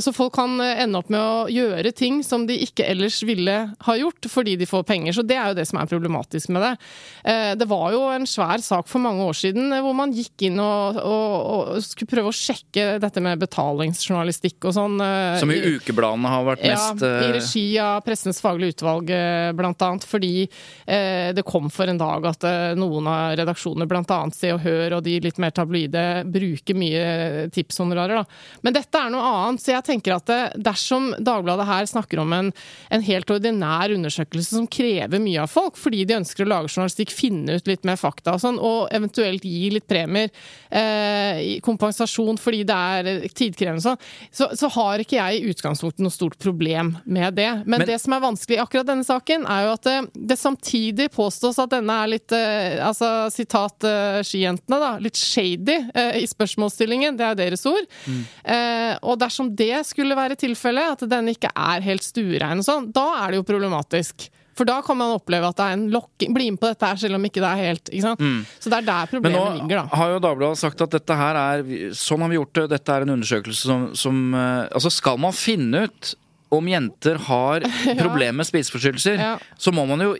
Så folk kan ende opp med å gjøre ting som de ikke ellers ville ha gjort, fordi de får penger. Så det er jo det som er problematisk med det. Det var jo en svær sak for mange år siden eh, hvor man gikk inn og, og, og skulle prøve å sjekke dette med betalingsjournalistikk og sånn. eh, Som i ukebladene har vært mest ja, i eh, regi av Pressens faglige utvalg, blant annet. Fordi eh, det kom for en dag at noen av redaksjonene, blant annet Se og Hør og de litt mer tabloide, bruker mye tipshonorarer. Da. Men dette er noe annet, så jeg tenker at dersom Dagbladet her snakker om en, en helt ordinær undersøkelse som krever mye av folk, fordi de ønsker å lage journalistikk, finne ut litt mer fakta og sånn, og eventuelt gi litt premier, eh, kompensasjon fordi det er eh, tidkrevende sånn, så, så har ikke jeg i utgangspunktet noe stort problem med det. Men, Men- det som er vanskelig i akkurat denne saken, er jo at det, det samtidig påstås at denne er litt, eh, altså sitat eh, skijentene, da, litt shady eh, i spørsmålsstillingen. Det er deres ord. Eh, og dersom det skulle være tilfellet, at den ikke er helt stuerein og sånn, da er det jo problematisk. For da kan man oppleve at det er en lokking. Bli med på dette her, selv om ikke det er helt ikke sant? Så det er der Mm. Men nå problemet ligger, da. har jo Dagbladet sagt at dette her er Sånn har vi gjort det. Dette er en undersøkelse som, som eh, Altså, skal man finne ut om jenter har problemer med spiseforstyrrelser, Ja. så må man jo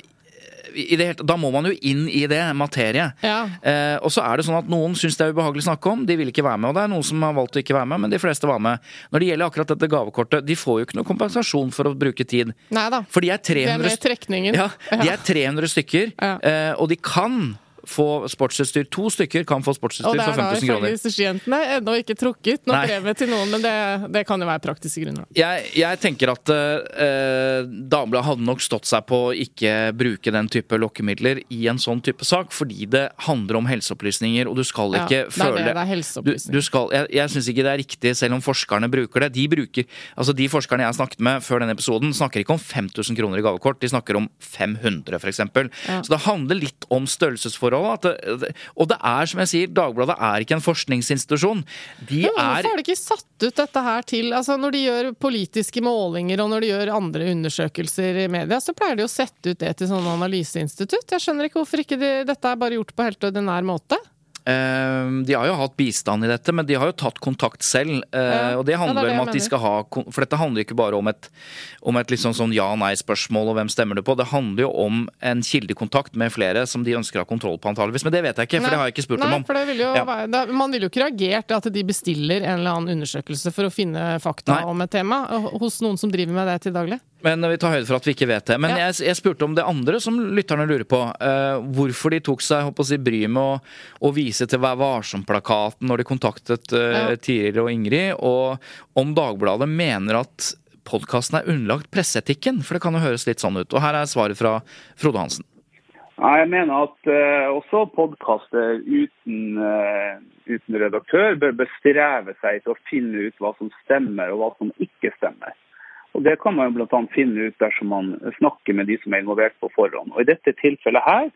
hele- da må man jo inn i det, materiet. Ja. Eh, og så er det sånn at Noen syns det er ubehagelig å snakke om, de vil ikke være med. Og det er noen som har valgt å ikke være med, men de fleste var med. Når det gjelder akkurat dette gavekortet, de får jo ikke noe kompensasjon for å bruke tid. Neida. For de er Det er med trekningen. ja, de er 300 stykker, eh, og de kan få sportsutstyr. To stykker kan få Og sportsutstyr det for er da 5000 kroner. ifølge disse skijentene ennå ikke trukket noe brevet til noen, men det, det kan jo være praktiske grunner. da. Jeg, jeg tenker at eh, Dagbladet hadde nok stått seg på å ikke bruke den type lokkemidler i en sånn type sak, fordi det handler om helseopplysninger, og du skal Ja, ikke det er føle det, det er helseopplysninger. du skal, Jeg, jeg syns ikke det er riktig, selv om forskerne bruker det. De bruker, altså de forskerne jeg snakket med før denne episoden, snakker ikke om 5000 kroner i gavekort, de snakker om 500 f.eks. Ja. Så det handler litt om størrelsesforholdet. At det, og det er, som jeg sier, Dagbladet er ikke en forskningsinstitusjon. De Men er hvorfor har de ikke satt ut dette her til altså Når de gjør politiske målinger og når de gjør andre undersøkelser i media, så pleier de å sette ut det til sånne analyseinstitutt. Jeg skjønner ikke hvorfor ikke de, dette er bare gjort på helt ordinær måte. Eh, De har jo hatt bistand i dette, men de har jo tatt kontakt selv. eh, Ja. Og det Ja, handler det er det om at de skal ha For dette handler ikke bare om et, om et liksom sånn ja-nei-spørsmål og hvem stemmer du på. Det handler jo om en kildekontakt med flere som de ønsker å ha kontroll på, antageligvis. Men det vet jeg ikke, for det har jeg ikke spurt Nei, dem om. For det vil jo Ja. være, man ville jo ikke reagert at de bestiller en eller annen undersøkelse for å finne fakta Nei. om et tema hos noen som driver med det til daglig. Men vi tar høyde for at vi ikke vet det. Men Ja. jeg, jeg spurte om det andre som lytterne lurer på. Uh, hvorfor de tok seg håper å si, bryet med å, å vise til Vær varsom-plakaten når de kontaktet uh, Tiril og Ingrid, og om Dagbladet mener at podkasten er underlagt presseetikken. For det kan jo høres litt sånn ut. Og her er svaret fra Frode Hansen. Ja, jeg mener at uh, også podkaster uten, uh, uten redaktør bør bestreve seg til å finne ut hva som stemmer og hva som ikke stemmer. Og Det kan man jo annet finne ut dersom man snakker med de som er involvert på forhånd. Og I dette tilfellet her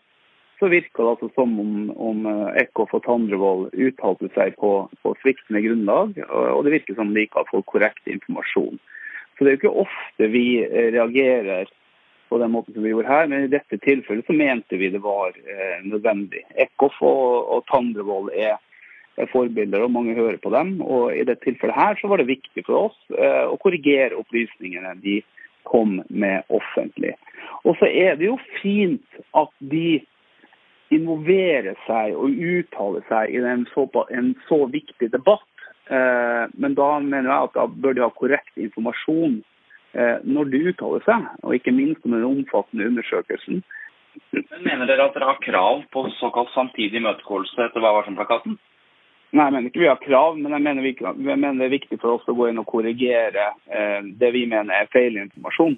så virker det altså som om, om eh, Eckhoff og Tandrevold uttalte seg på, på sviktende grunnlag, og det virker som de ikke har fått korrekt informasjon. Så det er jo ikke ofte vi eh, reagerer på den måten som vi gjorde her, men i dette tilfellet så mente vi det var eh, nødvendig. Eckhoff og, og Tandrevold er er forbilder, og mange hører på dem. Og i dette tilfellet her så var det viktig for oss eh, å korrigere opplysningene de kom med offentlig. Og så er det jo fint at de involverer seg og uttale seg i en så, en så viktig debatt. Eh, men da mener jeg at da bør de ha korrekt informasjon eh, når de uttaler seg, og ikke minst om den omfattende undersøkelsen. Men Mener dere at dere har krav på såkalt samtidig imøtegåelse etter Hva var-som-plakaten? Nei, jeg mener ikke vi har krav, men jeg mener, vi, jeg mener det er viktig for oss å gå inn og korrigere eh, det vi mener er feil informasjon.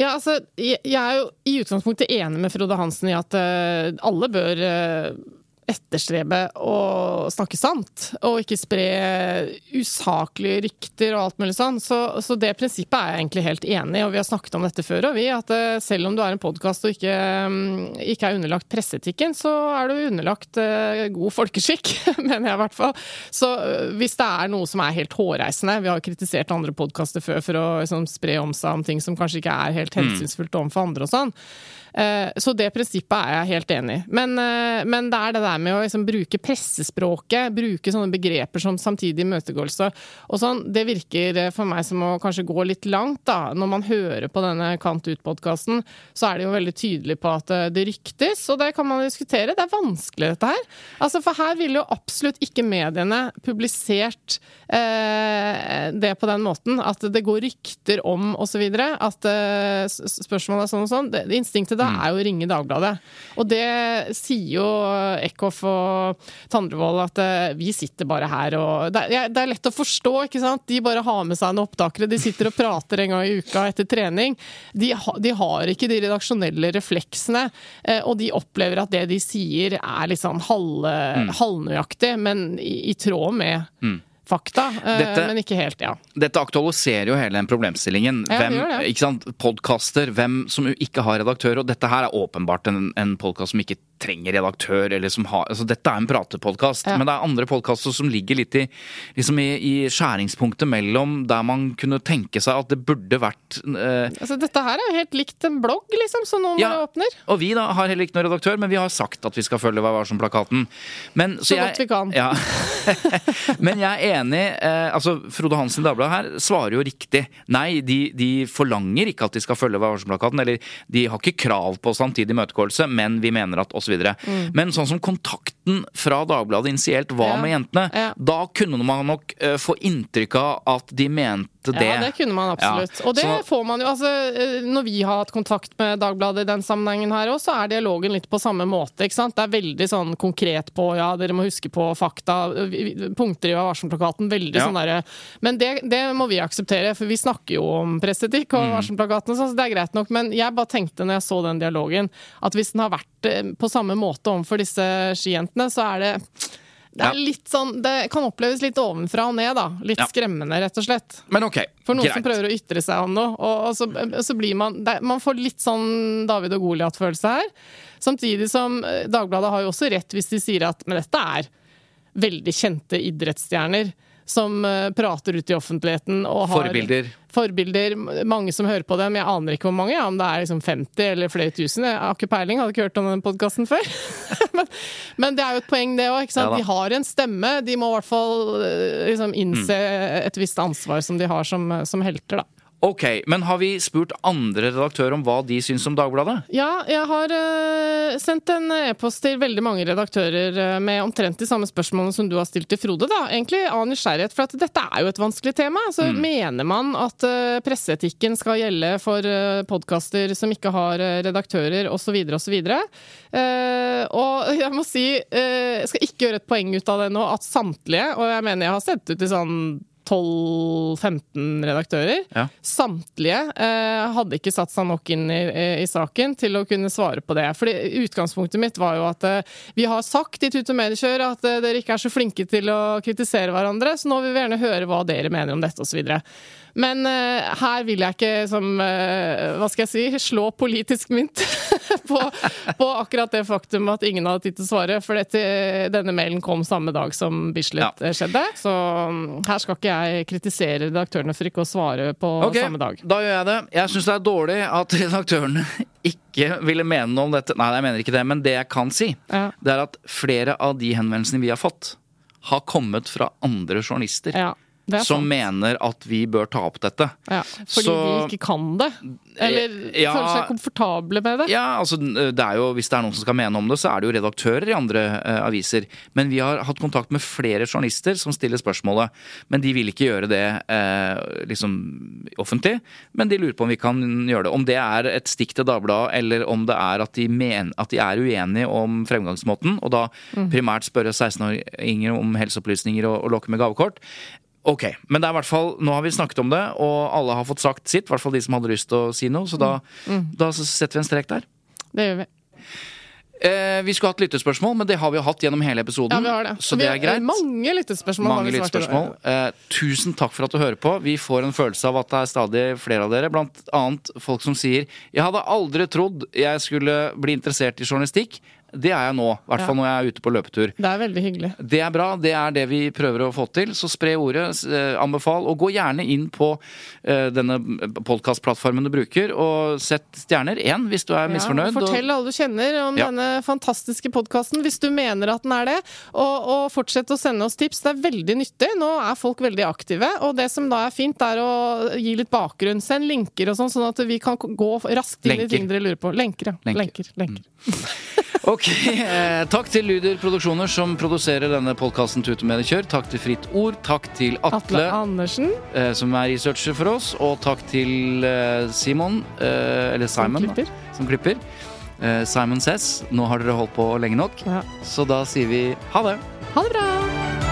Ja, altså, jeg, er jo i utgangspunktet enig med Frode Hansen i at uh, alle bør uh, etterstrebe å snakke sant, og ikke spre usaklige rykter og alt mulig sånn. Så, så, det prinsippet er jeg egentlig helt enig i, og vi har snakket om dette før. Og vi, at uh, selv om du er en podkast og ikke, um, ikke, er underlagt presseetikken, så er du underlagt uh, god folkeskikk, mener jeg i hvert fall. Så uh, hvis det er noe som er helt hårreisende Vi har kritisert andre podkaster før for å liksom, spre om seg om ting som kanskje ikke er helt mm. hensynsfullt overfor andre og sånn. Eh, så det prinsippet er jeg helt enig i. Men, eh, men, det er det der med å liksom bruke pressespråket, bruke sånne begreper som samtidig imøtegåelse og sånn, det virker eh, for meg som å kanskje gå litt langt, da. Når man hører på denne Kant ut-podkasten, så er det jo veldig tydelig på at det ryktes, og det kan man diskutere. Det er vanskelig, dette her. Altså, for her ville jo absolutt ikke mediene publisert eh, det på den måten. At det går rykter om osv. At eh, spørsmålet er sånn og sånn. Det, instinktet da mm. er jo å ringe Dagbladet. Og det sier jo Eckhoff og Tandrevold at uh, vi sitter bare her og det er, det er, lett å forstå, ikke sant. De bare har med seg en opptakere. De sitter og prater en gang i uka etter trening. De, ha, de har ikke de redaksjonelle refleksene, uh, og de opplever at det de sier er litt sånn halv, mm. halvnøyaktig, men i, i tråd med mm fakta, eh, dette, men ikke helt, ja. Dette aktualiserer jo hele den problemstillingen. Ja, hvem, ikke sant, Podkaster, hvem som ikke har redaktør. Og dette her er åpenbart en, en podkast som ikke trenger redaktør, eller som har altså Dette er en pratepodkast, ja. men det er andre podkaster som ligger litt i, liksom i, i, skjæringspunktet mellom der man kunne tenke seg at det burde vært eh, Altså Dette her er jo helt likt en blogg, liksom, som noen ja, åpner. Og vi da har heller ikke noen redaktør, men vi har sagt at vi skal følge Vær varsom-plakaten. Så, så godt vi kan. Ja. men jeg er enig. Eh, altså Frode Hansen i Dagbladet her svarer jo riktig. Nei, de, de forlanger ikke at de skal følge varselplakaten. eller de har ikke krav på samtidig imøtegåelse, men vi mener at osv. Mm. Men sånn som kontakten fra Dagbladet initielt var med jentene, da kunne man nok uh, få inntrykk av at de mente det. Ja, det kunne man absolutt. Ja. Og det så, får man jo. altså eh, Når vi har hatt kontakt med Dagbladet i den sammenhengen her òg, så er dialogen litt på samme måte. ikke sant? Det er veldig sånn konkret på ja, dere må huske på fakta, punkter i varselplakaten. Veldig ja. sånn derre Men det, det, må vi akseptere, for vi snakker jo om presseetikk og mm. varselplakaten, så det er greit nok. Men jeg bare tenkte når jeg så den dialogen, at hvis den har vært eh, på samme måte overfor disse skijentene, så er det det er litt sånn, det kan oppleves litt ovenfra og ned, da. Litt ja. skremmende, rett og slett. Men ok, For noen greit. som prøver å ytre seg om noe. Og, og så, så, blir man det, Man får litt sånn David og Goliat-følelse her. Samtidig som eh, Dagbladet har jo også rett hvis de sier at men dette er veldig kjente idrettsstjerner som eh, prater ut i offentligheten. Og har forbilder. Forbilder. Mange som hører på dem. Jeg aner ikke hvor mange, ja, om det er liksom 50 eller flere tusen. Jeg har ikke peiling, hadde ikke hørt om den podkasten før. men, men, det er jo et poeng, det òg. Ja, de har en stemme. De må i hvert fall eh, liksom, innse mm. et visst ansvar som de har som, som helter, da. Ok, Men har vi spurt andre redaktører om hva de syns om Dagbladet? Ja, jeg har uh, sendt en e-post til veldig mange redaktører uh, med omtrent de samme spørsmålene som du har stilt til Frode. da, Egentlig av nysgjerrighet, for at dette er jo et vanskelig tema. Så mm. Mener man at uh, presseetikken skal gjelde for uh, podkaster som ikke har redaktører, osv., osv.? Uh, og jeg må si, jeg skal ikke gjøre et poeng ut av det nå, at samtlige, og jeg mener jeg har sendt ut i sånn 12-15 redaktører. Ja. Samtlige eh, hadde ikke satt seg nok inn i, i, saken til å kunne svare på det. Fordi Utgangspunktet mitt var jo at eh, vi har sagt i Tut og Mediekjør at eh, dere ikke er så flinke til å kritisere hverandre, så nå vil vi gjerne høre hva dere mener om dette osv. Men uh, her vil jeg ikke som uh, Hva skal jeg si slå politisk mynt på, på, akkurat det faktum at ingen hadde tid til å svare. For dette, denne mailen kom samme dag som Bislett ja. skjedde. Så um, her skal ikke jeg kritisere redaktørene for ikke å svare på okay, samme dag. Da gjør jeg det. Jeg syns det er dårlig at redaktørene ikke ville mene noe om dette. Nei, jeg mener ikke det, men det jeg kan si, ja. det er at flere av de henvendelsene vi har fått, har kommet fra andre journalister. Ja, som mener at vi bør ta opp dette. Ja, fordi Så- de ikke kan det. Eller Eh, ja. føler seg komfortable med det. Ja, altså det er jo, Hvis det er noen som skal mene om det, så er det jo redaktører i andre uh, aviser. Men vi har hatt kontakt med flere journalister som stiller spørsmålet. Men de vil ikke gjøre det uh, liksom offentlig. Men de lurer på om vi kan gjøre det. Om det er et stikk til Dagbladet, eller om det er at de, men, at de er uenige om fremgangsmåten, og da primært spørre 16-åringer om helseopplysninger og, og lokke med gavekort. Ok, men det er i hvert fall, nå har vi snakket om det, og alle har fått sagt sitt. I hvert fall de som hadde lyst til å si noe. Så da, da setter vi en strek der. Det gjør vi. Eh, vi skulle hatt lyttespørsmål, men det har vi jo hatt gjennom hele episoden. Ja, vi har det. Så vi det er greit. Mange lyttespørsmål. har Mange lyttespørsmål. Eh, tusen takk for at du hører på. Vi får en følelse av at det er stadig flere av dere. Blant annet folk som sier 'Jeg hadde aldri trodd jeg skulle bli interessert i journalistikk'. Det er jeg nå. I hvert fall Ja. når jeg er ute på løpetur. Det er veldig hyggelig. Det er bra. Det er det vi prøver å få til. Så spre ordet, eh, anbefal, og gå gjerne inn på eh, denne podkastplattformen du bruker, og sett stjerner. Én hvis du er misfornøyd. Ja, og- fortell alle du kjenner om Ja. denne fantastiske podkasten, hvis du mener at den er det. Og, og fortsett å sende oss tips. Det er veldig nyttig. Nå er folk veldig aktive. Og det som da er fint, er å gi litt bakgrunn. Send linker og sånn, sånn at vi kan gå raskt inn i ting dere lurer på. Lenker, ja. Lenker. Lenker. lenker. Ok, eh, Takk til Lyder Produksjoner som produserer denne podkasten Tute med det kjør. Takk til Fritt Ord. Takk til Atle Atle, Andersen, eh, som er researcher for oss. Og takk til eh, Simon, eh, eller som klipper. da, som klipper. Simon Sess, nå har dere holdt på lenge nok, Ja. så da sier vi ha det. Ha det bra!